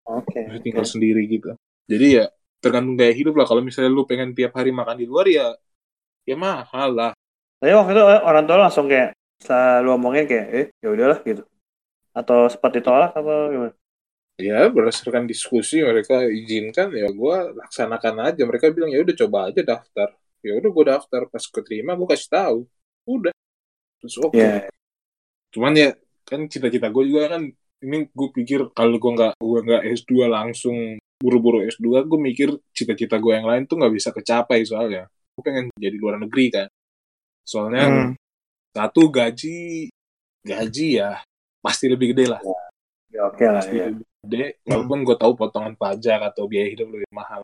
oke Maksudnya tinggal sendiri gitu. Jadi ya tergantung gaya hidup lah. Kalau misalnya lu pengen tiap hari makan di luar ya ya mahal lah. tapi waktu itu orang tua lu langsung kayak selalu ngomongin kayak eh ya udahlah gitu atau sempat ditolak atau gimana? Ya berdasarkan diskusi mereka izinkan ya gue laksanakan aja. Mereka bilang ya udah coba aja daftar. Ya udah gue daftar. Pas keterima gue kasih tahu. Udah. Terus oke. Ya cuman ya kan cita-cita gue juga kan ini gue pikir kalau gue nggak gue nggak S2 langsung buru-buru S2 gue mikir cita-cita gue yang lain tuh nggak bisa kecapai soalnya. Gue pengen jadi luar negeri kan. Soalnya Hmm. satu gaji gaji ya pasti lebih gede lah. Ya oke lah pasti ya. lebih gede walaupun gue tahu potongan pajak atau biaya hidup lebih mahal.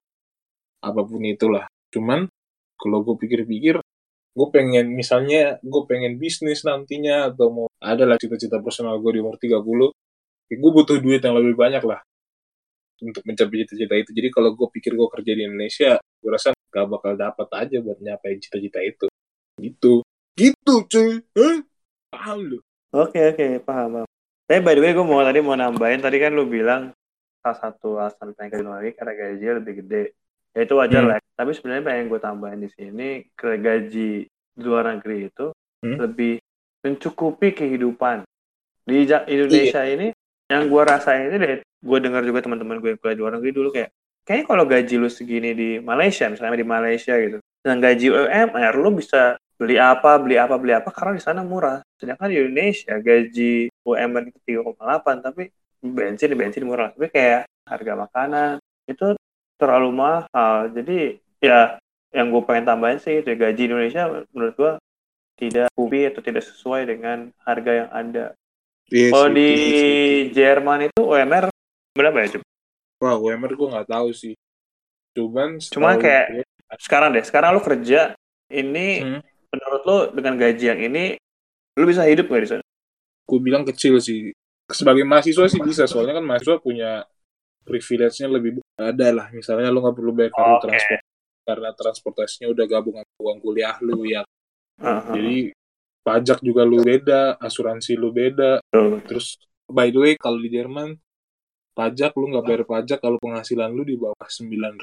Apa pun itulah. Cuman kalau gue pikir-pikir gue pengen misalnya gue pengen bisnis nantinya atau mau ada lah cita-cita personal gue di umur 30 ya gue butuh duit yang lebih banyak lah untuk mencapai cita-cita itu. Jadi kalau gue pikir gue kerja di Indonesia gue rasa gak bakal dapat aja buat nyapain cita-cita itu. Gitu. Gitu cuy. Hah? paham lu? Oke oke paham paham tapi by the way gue mau tadi mau nambahin tadi kan lu bilang salah satu alasan pengen ke luar negeri karena gajinya lebih gede ya itu wajar Hmm. lah tapi sebenarnya pengen gue tambahin di sini ke gaji di luar negeri itu Hmm. lebih mencukupi kehidupan di Indonesia ini yang gue rasain itu deh gue dengar juga teman-teman gue yang kuliah di luar negeri dulu kayak kayaknya kalau gaji lu segini di Malaysia misalnya di Malaysia gitu dan gaji UMR lu bisa beli apa beli apa beli apa karena di sana murah sedangkan di Indonesia gaji UMR itu 3,8 tapi bensin di bensin murah tapi kayak harga makanan itu terlalu mahal jadi ya yang gue pengen tambahin sih itu gaji Indonesia menurut gue tidak kubi atau tidak sesuai dengan harga yang ada. Iya Kalau sih, di setuju, setuju. Jerman itu UMR berapa ya? Cuk? Wah, UMR gue nggak tahu sih. Cuman Cuma setahu kayak- gue- Sekarang deh, sekarang lu kerja ini Hmm. Menurut lu dengan gaji yang ini lu bisa hidup nggak di sana? gue bilang kecil sih. Sebagai mahasiswa sih bisa, soalnya kan mahasiswa punya privilege-nya lebih ada lah. Misalnya lu nggak perlu bayar kartu Oke. transport karena transportasinya udah gabung sama uang kuliah lu ya. Heeh. Jadi pajak juga lu beda, asuransi lu beda. Betul. Terus by the way kalau di Jerman pajak lu nggak bayar pajak kalau penghasilan lu di bawah 900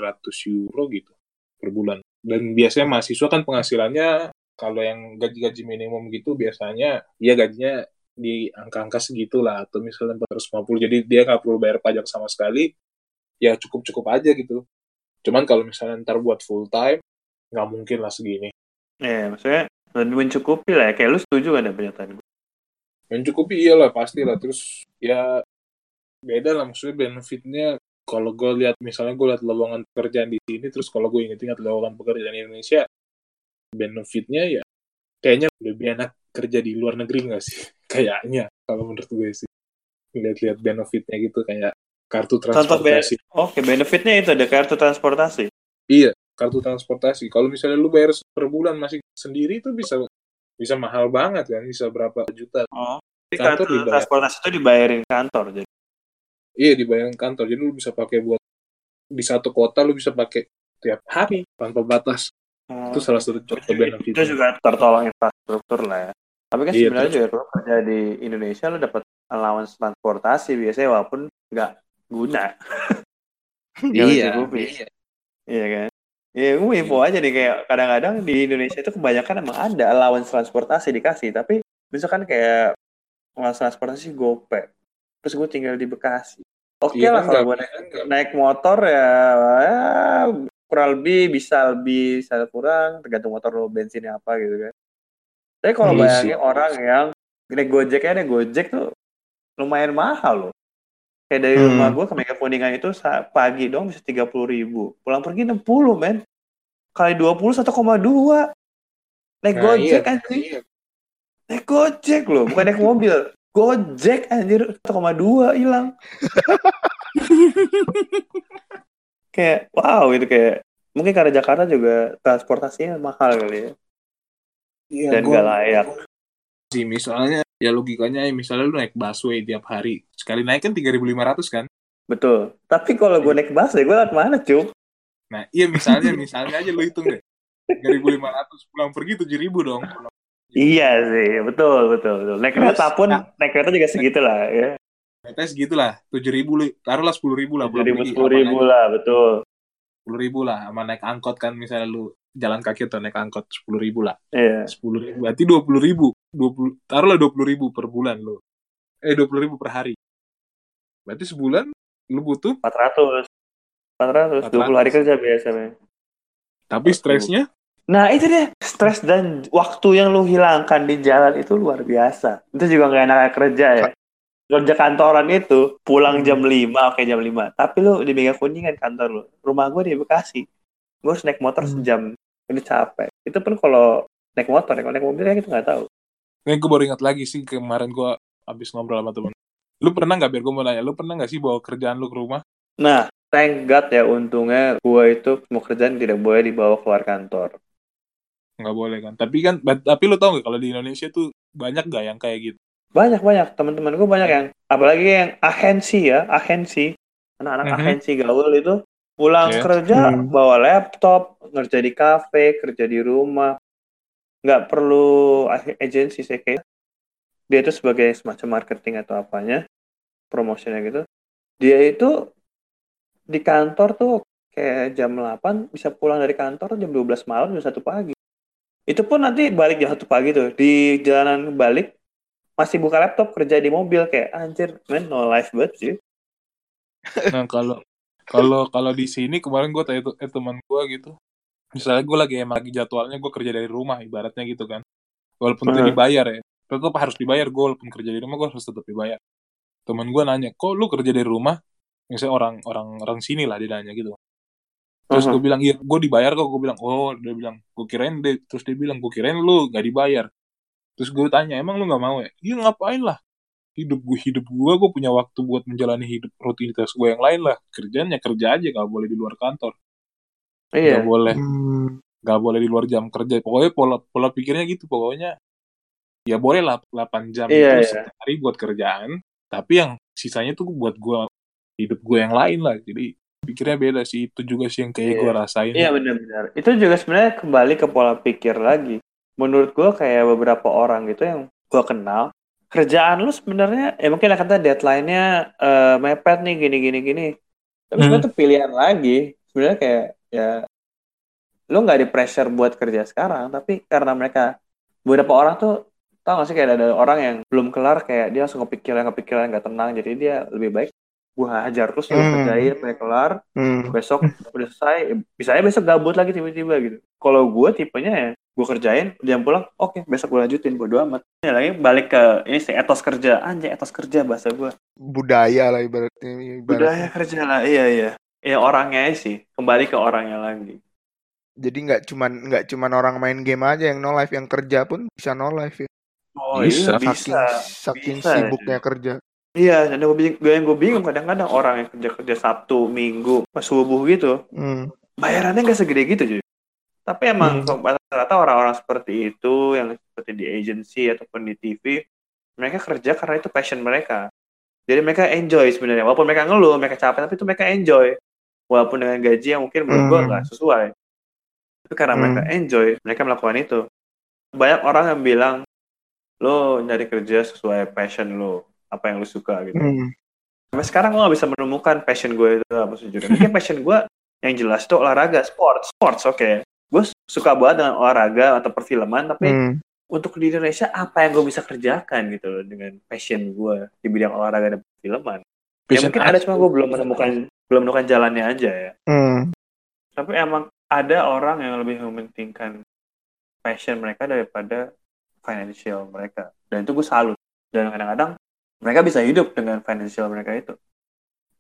euro gitu per bulan. Dan biasanya mahasiswa kan penghasilannya kalau yang gaji-gaji minimum gitu biasanya ya gajinya di angka-angka segitu lah atau misalnya 450 jadi dia nggak perlu bayar pajak sama sekali ya cukup-cukup aja gitu cuman kalau misalnya ntar buat full time nggak mungkin lah segini Iya, maksudnya lebih mencukupi lah ya. Kayak lu setuju gak ada pernyataan gue? mencukupi iyalah pasti lah terus ya beda lah maksudnya benefitnya kalau gue lihat misalnya gue lihat lowongan pekerjaan di sini terus kalau gue inget-inget lowongan pekerjaan di Indonesia benefitnya ya kayaknya lebih enak kerja di luar negeri nggak sih kayaknya kalau menurut gue sih lihat-lihat benefitnya gitu kayak kartu Contoh be- transportasi Oke, benefitnya itu ada kartu transportasi. iya kartu transportasi kalau misalnya lu bayar per bulan masih sendiri itu bisa bisa mahal banget kan bisa berapa juta Oh. Kantor kartu dibayar. transportasi itu dibayarin kantor jadi. Iya dibayar kantor, jadi lu bisa pakai buat di satu kota lu bisa pakai tiap hari tanpa batas. Oh. Itu salah satu contoh benefit. itu juga tertolong infrastruktur lah ya. Tapi kan Iya, sebenarnya juga kalau kerja di Indonesia lo dapat allowance transportasi biasanya walaupun nggak guna. Nggak mencukupi. Iya kan? Iya, gue info aja nih kayak kadang-kadang di Indonesia itu kebanyakan emang ada allowance transportasi dikasih, tapi misalkan kayak allowance transportasi gope, terus gue tinggal di Bekasi. Oke Iya lah kan, kalau gue naik, naik motor ya, ya kurang lebih bisa lebih bisa kurang tergantung motor lo bensinnya apa gitu kan. Tapi kalau Iya bayangin sih. orang yang naik gojek aja naik gojek tuh lumayan mahal loh. Kayak dari Hmm. rumah gue ke Mega Kuningan itu pagi dong bisa tiga puluh ribu, pulang pergi 60 men. Kali 20 1,2 naik Nah, gojek iya, anjing, iya. naik gojek loh, bukan naik mobil. Gojek anjir 1,2 hilang. kayak wow gitu kayak mungkin karena Jakarta juga transportasinya mahal kali ya Iya, dan gua- gak layak. Sih, misalnya ya logikanya misalnya lu naik busway tiap hari. Sekali naik kan 3.500 kan? Betul. Tapi kalau gue naik bus ya gue lewat mana cuk? Nah, iya misalnya misalnya aja lu hitung deh. 3.500 pulang pergi 7.000 dong. Iya sih, betul betul betul. Naik kereta pun naik kereta juga segitulah ya. Ternyata segitulah, 7.000 lu. Taruhlah 10.000 lah pulang Tujuh ribu sepuluh ribu lah betul. 10.000 lah sama naik angkot kan misalnya lu jalan kaki atau naik angkot 10.000 lah. Iya. sepuluh ribu berarti dua puluh ribu dua puluh taruhlah dua puluh ribu per bulan lo eh dua puluh ribu per hari berarti sebulan lu butuh Empat ratus. Empat ratus. Dua puluh hari kerja biasanya. tapi stresnya Nah itu dia stres dan waktu yang lu hilangkan di jalan itu luar biasa. Itu juga nggak enak kerja ya. Kerja kantoran itu pulang jam 5, oke jam 5. Tapi lu di Mega Kuningan kantor lu. Rumah gue di Bekasi. Gue harus naik motor Hmm. sejam. Ini capek. Itu pun kalau naik motor, kalau naik mobil kan kita nggak tahu. Nih gue baru ingat lagi sih kemarin gue habis ngobrol sama temen lu pernah nggak biar gue mau nanya lu pernah nggak sih bawa kerjaan lu ke rumah Nah, thank God ya untungnya gue itu semua kerjaan tidak boleh dibawa keluar kantor. nggak boleh kan tapi kan tapi lu tau nggak kalau di Indonesia tuh banyak gak yang kayak gitu Banyak banyak teman-teman gue banyak yang apalagi yang agensi ya, agensi anak-anak Mhm. agensi gaul itu pulang Iya. kerja Hmm. bawa laptop, kerja di kafe, kerja di rumah, nggak perlu ag- agensi sih kayak dia itu sebagai semacam marketing atau apanya, promotionnya gitu. Dia itu di kantor tuh kayak jam 8 bisa pulang dari kantor jam 12 malam jam 1 pagi. Itu pun nanti balik jam 1 pagi tuh di jalanan balik masih buka laptop kerja di mobil kayak anjir men no life banget sih. nah kalau kalau kalau di sini kemarin gue tanya eh, teman gue gitu. Misalnya gue lagi emang lagi jadwalnya gue kerja dari rumah ibaratnya gitu kan. Walaupun itu dibayar ya. Tetap harus dibayar gue walaupun kerja di rumah gue harus tetap dibayar. Temen gue nanya kok lu kerja dari rumah? Misalnya orang orang orang sini lah dia nanya gitu. Terus Uh-huh. gue bilang iya gue dibayar kok. Gue bilang oh dia bilang gue kirain deh terus dia bilang gue kirain lu nggak dibayar terus gue tanya emang lu nggak mau ya iya ngapain lah hidup gue hidup gue gue punya waktu buat menjalani hidup rutinitas gue yang lain lah kerjanya kerja aja nggak boleh di luar kantor Iya. nggak boleh Hmm. nggak boleh di luar jam kerja pokoknya pola pola pikirnya gitu pokoknya ya boleh lah 8 jam Iya, itu iya. sehari buat kerjaan tapi yang sisanya tuh buat gue hidup gue yang lain lah jadi pikirnya beda sih itu juga sih yang kayak Iya. gue rasain Iya benar-benar. Itu juga sebenarnya kembali ke pola pikir lagi. Menurut gua kayak beberapa orang gitu yang gua kenal, kerjaan lu sebenarnya ya mungkin kata deadline-nya eh, mepet nih gini gini gini. Tapi Hmm. itu pilihan lagi. Sebenarnya kayak ya lu nggak di pressure buat kerja sekarang, tapi karena mereka beberapa orang tuh tau gak sih kayak ada orang yang belum kelar kayak dia langsung kepikiran kepikiran nggak tenang jadi dia lebih baik gua hajar terus gua Hmm. kerjain sampai kelar Hmm. besok udah selesai bisa aja besok gabut lagi tiba-tiba gitu kalau gue tipenya ya gue kerjain jam pulang oke besok gue lanjutin bodo amat ya lagi balik ke ini sih etos kerja anjay etos kerja bahasa gue Budaya lah ibaratnya. ibaratnya. budaya kerja lah iya iya ya orangnya sih kembali ke orangnya lagi Jadi nggak cuman nggak cuman orang main game aja yang no life, yang kerja pun bisa no life ya. oh Bisa. iya Saking bisa saking Bisa, sibuknya kerja. Iya dan gue bingung yang gue bingung kadang-kadang orang yang kerja kerja sabtu minggu pas subuh gitu Hmm. bayarannya nggak segede gitu cuy tapi emang Hmm. rata-rata orang-orang seperti itu yang seperti di agency ataupun di TV mereka kerja karena itu passion mereka jadi mereka enjoy sebenarnya walaupun mereka ngeluh mereka capek tapi itu mereka enjoy walaupun dengan gaji yang mungkin menurut gua Hmm. nggak sesuai tapi karena Hmm. mereka enjoy mereka melakukan itu banyak orang yang bilang lo nyari kerja sesuai passion lo apa yang lo suka gitu. Hmm. sampai sekarang gue gak bisa menemukan passion gue itu apa sejujurnya. Mungkin passion gue yang jelas tuh olahraga sport sports oke. Gue suka banget dengan olahraga atau perfilman tapi Hmm. untuk di Indonesia apa yang gue bisa kerjakan gitu loh dengan passion gue di bidang olahraga dan perfilman? Ya mungkin ada cuma gue belum menemukan belum menemukan jalannya aja ya. Hmm. tapi emang ada orang yang lebih mementingkan passion mereka daripada financial mereka. Dan itu gue salut. Dan kadang-kadang mereka bisa hidup dengan financial mereka itu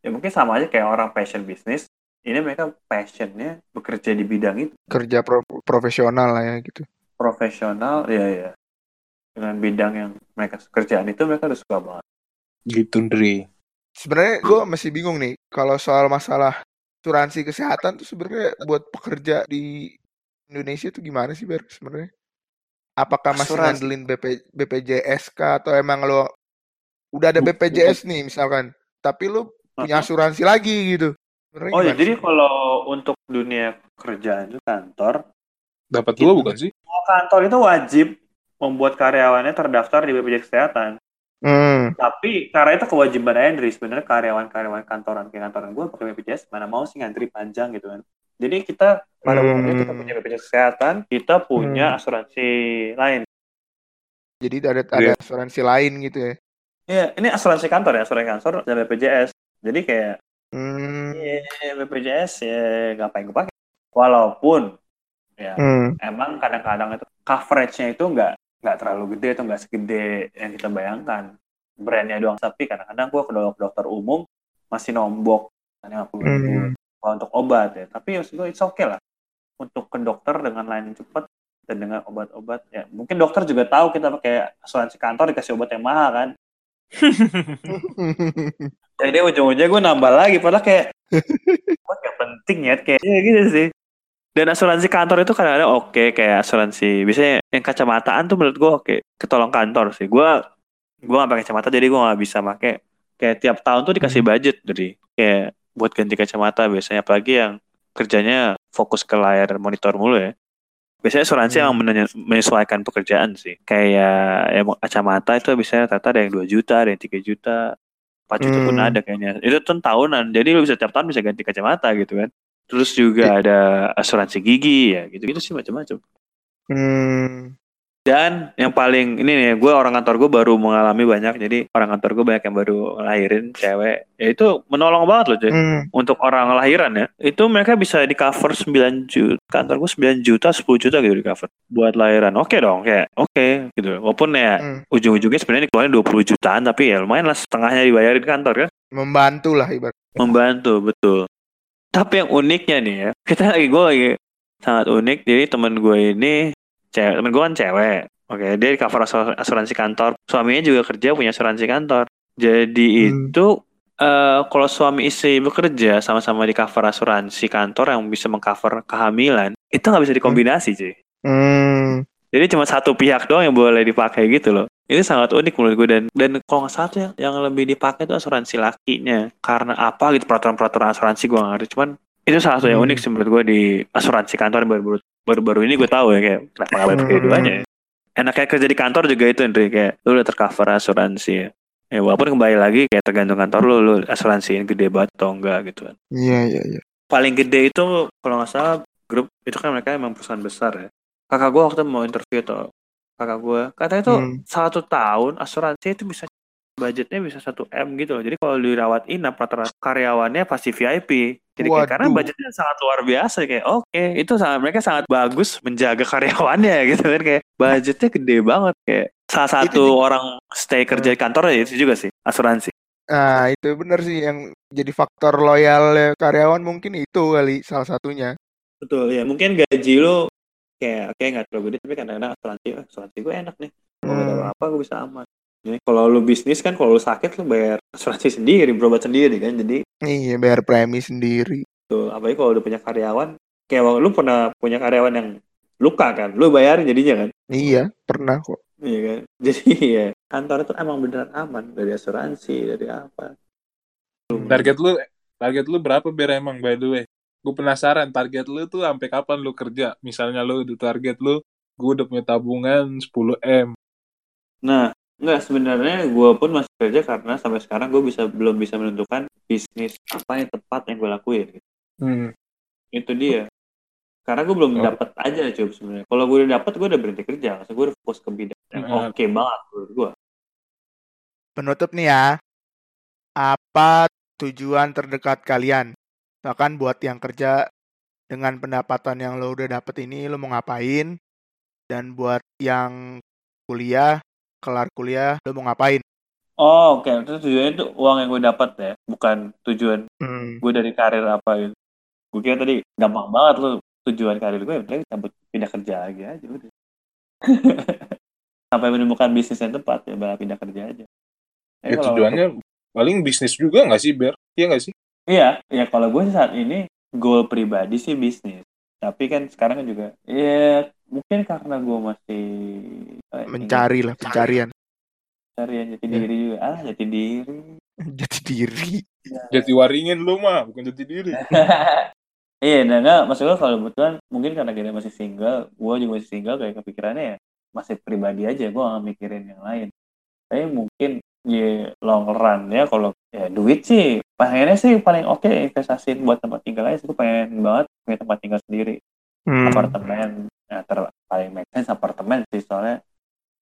ya mungkin sama aja kayak orang passion bisnis ini mereka passionnya bekerja di bidang itu Kerja pro- profesional lah ya gitu. profesional ya ya dengan bidang yang mereka kerjaan itu mereka udah suka banget gitu Ndri Sebenarnya gue masih bingung nih kalau soal masalah asuransi kesehatan tuh sebenarnya buat pekerja di Indonesia tuh gimana sih Ber sebenarnya? Apakah masih Asuransi. ngandelin BP, BPJS kah atau emang lo udah ada BPJS nih misalkan, tapi lo punya asuransi lagi gitu? Oh ya jadi kalau untuk dunia kerjaan itu kantor dapat dua bukan sih kantor itu wajib membuat karyawannya terdaftar di BPJS Kesehatan Hmm, Tapi karena itu kewajiban Andri sebenarnya karyawan-karyawan kantoran kayak kantoran gue pakai BPJS mana mau sih ngantri panjang gitu kan. Jadi kita pada Hmm. umumnya kita punya BPJS kesehatan, kita punya Hmm. asuransi lain. jadi ada ada Iya. asuransi lain gitu ya? Iya, ini asuransi kantor ya, asuransi kantor dan BPJS. Jadi kayak Hmm, ya, BPJS ya ngapain gue pakai. Walaupun ya hmm, emang kadang-kadang itu coverage-nya itu nggak nggak terlalu gede atau nggak segede yang kita bayangkan. Brandnya doang tapi kadang-kadang gue ke dok- dokter umum masih nombok 50 ribu hmm. untuk obat ya tapi maksud gue it's okay lah untuk ke dokter dengan layanan cepat dan dengan obat-obat ya mungkin dokter juga tahu kita pakai asuransi kantor dikasih obat yang mahal kan jadi ujung-ujungnya gue nambah lagi padahal kayak obat gak penting ya kayak ya gitu sih. Dan asuransi kantor itu kadang-kadang oke kayak asuransi biasanya yang kacamataan tuh menurut gue oke ketolong kantor sih. Gue gue gak pakai kacamata jadi gue gak bisa pakai kayak tiap tahun tuh dikasih budget dari kayak buat ganti kacamata biasanya. Apalagi yang kerjanya fokus ke layar monitor mulu ya biasanya asuransi Hmm. menye- menyesuaikan pekerjaan sih. Kayak ya kacamata itu biasanya rata ada yang 2 juta ada yang 3 juta 4 juta pun Hmm. ada kayaknya. Itu tuh tahunan jadi lu bisa tiap tahun bisa ganti kacamata gitu kan. Terus juga ada asuransi gigi ya gitu gitu sih macam-macam. Hmm, dan yang paling ini nih gue orang kantor gue baru mengalami banyak jadi orang kantor gue banyak yang baru ngelahirin cewek ya itu menolong banget loh cuy hmm. untuk orang lahiran ya itu mereka bisa di cover 9 juta kantor gue 9 juta 10 juta gitu di cover buat lahiran oke dong kayak oke gitu walaupun ya Hmm. ujung-ujungnya sebenarnya dikeluarin 20 jutaan tapi ya lumayan lah setengahnya dibayarin kantor kan Membantu lah ibarat. membantu betul Tapi yang uniknya nih ya, kita lagi gue lagi sangat unik. Jadi temen gue ini cewek, temen gue kan cewek. Oke, dia di cover asur- asuransi kantor. Suaminya juga kerja punya asuransi kantor. Jadi Hmm. itu eh kalau suami istri bekerja sama-sama di cover asuransi kantor yang bisa mengcover kehamilan, itu nggak bisa dikombinasi, cuy. Hmm. Jadi cuma satu pihak doang yang boleh dipakai gitu loh. Ini sangat unik menurut gue dan dan kalau nggak salah tuh yang, yang lebih dipakai itu asuransi lakinya. Karena apa gitu peraturan-peraturan asuransi gue nggak ngerti. Cuman itu salah satu yang Hmm. unik sih menurut gue di asuransi kantor yang baru baru baru ini gue tahu ya kayak kenapa pakai Hmm. keduanya. ya. Enaknya kerja di kantor juga itu Andre kayak lu udah tercover asuransi ya. Ya walaupun kembali lagi kayak tergantung kantor lu lu asuransiin gede banget atau enggak gitu kan. Iya, iya, iya. Paling gede itu kalau nggak salah grup itu kan mereka emang perusahaan besar ya. Kakak gue waktu mau interview tuh kakak gue katanya tuh Hmm. satu tahun asuransi itu bisa budgetnya bisa 1 m gitu loh. Jadi kalau dirawat inap rata-rata karyawannya pasti VIP. Jadi kayak, karena budgetnya sangat luar biasa kayak oke itu sangat mereka sangat bagus menjaga karyawannya gitu kan kayak budgetnya gede banget kayak salah satu juga- orang stay kerja di kantor ya itu juga sih asuransi. Nah, itu bener sih yang jadi faktor loyal karyawan mungkin itu kali salah satunya. Betul ya mungkin gaji lo kayak kayak nggak terlalu gede tapi kadang-kadang asuransi "Eh, asuransi gue enak nih tahu Hmm. apa gue bisa aman. Jadi kalau lu bisnis kan kalau lu sakit lu bayar asuransi sendiri berobat sendiri kan jadi Iya, bayar premi sendiri. Tuh, apalagi kalau udah punya karyawan, kayak lu pernah punya karyawan yang luka kan, lu bayarin jadinya kan, Iya, pernah kok. iya kan. Jadi ya kantor itu emang beneran aman dari asuransi dari apa. Target lu target lu berapa ber emang by the way? Gue penasaran target lu tuh sampai kapan lu kerja? Misalnya lu di target lu, gue udah punya tabungan 10 m. Nah, enggak sebenarnya gue pun masih kerja karena sampai sekarang gue bisa belum bisa menentukan bisnis apa yang tepat yang gue lakuin. Hmm. Itu dia. Karena gue belum Oh. dapat aja coba sebenarnya. Kalau gue udah dapat, gue udah berhenti kerja. Maksudnya gue udah fokus ke bidang yang Hmm. oke banget menurut gue. Penutup nih ya. Apa tujuan terdekat kalian? Bahkan buat yang kerja dengan pendapatan yang lo udah dapet ini lo mau ngapain? Dan buat yang kuliah, kelar kuliah, lo mau ngapain? Oh, oke. Itu tujuannya itu uang yang gue dapat ya, bukan tujuan Hmm. gue dari karir apa gitu. Gue kira tadi gampang banget lu tujuan karir gue ya udah cabut pindah kerja lagi aja udah. Sampai menemukan bisnis yang tepat ya bakal pindah kerja aja. Tapi Ya, kalau tujuannya paling bisnis juga nggak sih ber? Iya nggak sih? iya, ya kalau gue sih saat ini goal pribadi sih bisnis. Tapi kan sekarang kan juga ya mungkin karena gue masih eh, Mencari lah, pencarian. pencarian jati Ya. diri juga. Ah, jati diri. Jati diri. Jati waringin lu mah, bukan jati diri. Iya, nah enggak, maksud gue kalau kebetulan mungkin karena kita masih single, gue juga masih single kayak kepikirannya ya masih pribadi aja, gue gak mikirin yang lain. Tapi mungkin ya long run ya kalau ya duit sih pengennya sih paling oke investasiin buat tempat tinggal aja, gue pengen banget punya tempat tinggal sendiri, Hmm. apartemen, ya ter paling make sense apartemen sih soalnya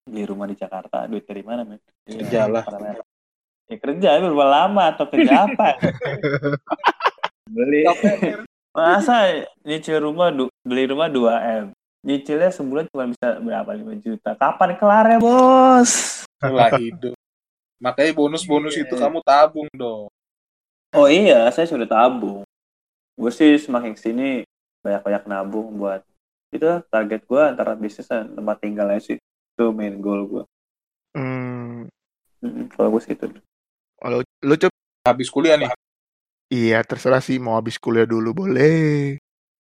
di rumah di Jakarta duit dari mana men? Kerja lah. Ya kerja, berapa lama atau kerja apa? Beli. Masa nyicil rumah beli rumah 2 m nyicilnya sebulan cuma bisa berapa 5 juta kapan kelarnya bos Itulah hidup. Makanya bonus-bonus Iya. itu kamu tabung dong. oh iya saya sudah tabung gue sih semakin ke sini banyak-banyak nabung buat itu lah, target gue antara bisnis dan tempat tinggalnya sih itu main goal gue Hmm. kalau gue sih itu Kalau lu Cup? Habis kuliah nih, Iya, terserah sih mau habis kuliah dulu boleh.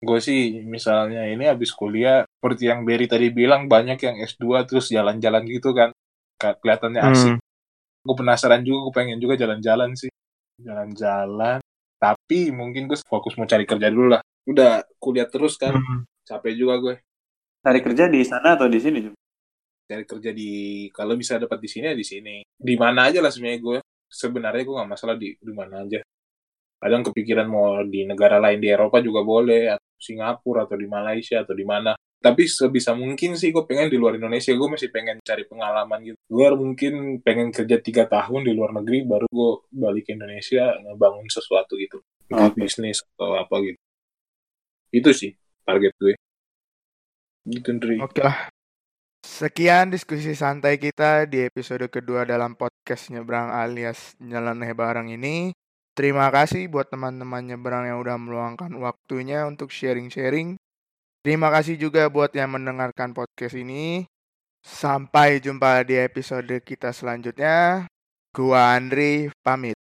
gue sih misalnya ini habis kuliah, seperti yang Berry tadi bilang, banyak yang S2 terus jalan-jalan gitu kan. Kelihatannya asik. Hmm. Gue penasaran juga, gue pengen juga jalan-jalan sih. Jalan-jalan. Tapi mungkin gue fokus mau cari kerja dulu lah. Udah kuliah terus kan, Hmm. Capek juga gue. cari kerja di sana atau di sini? Cari kerja di, kalau bisa dapat di sini ya di sini. Di mana aja lah sebenarnya gue. Sebenarnya gue gak masalah di, di mana aja. Kadang kepikiran mau di negara lain di Eropa juga boleh, atau Singapura atau di Malaysia atau di mana. Tapi sebisa mungkin sih gue pengen di luar Indonesia. Gue masih pengen cari pengalaman gitu. Gue mungkin pengen kerja tiga tahun di luar negeri, baru gue balik ke Indonesia ngebangun sesuatu gitu. Oke. bisnis atau apa gitu. Itu sih target gue. Gitu, Ndri. Oke lah. Sekian diskusi santai kita di episode kedua dalam podcast Nyebrang alias Nyeleneh Bareng ini. Terima kasih buat teman-teman nyebrang yang udah meluangkan waktunya untuk sharing-sharing. Terima kasih juga buat yang mendengarkan podcast ini. Sampai jumpa di episode kita selanjutnya. Gua Andri pamit.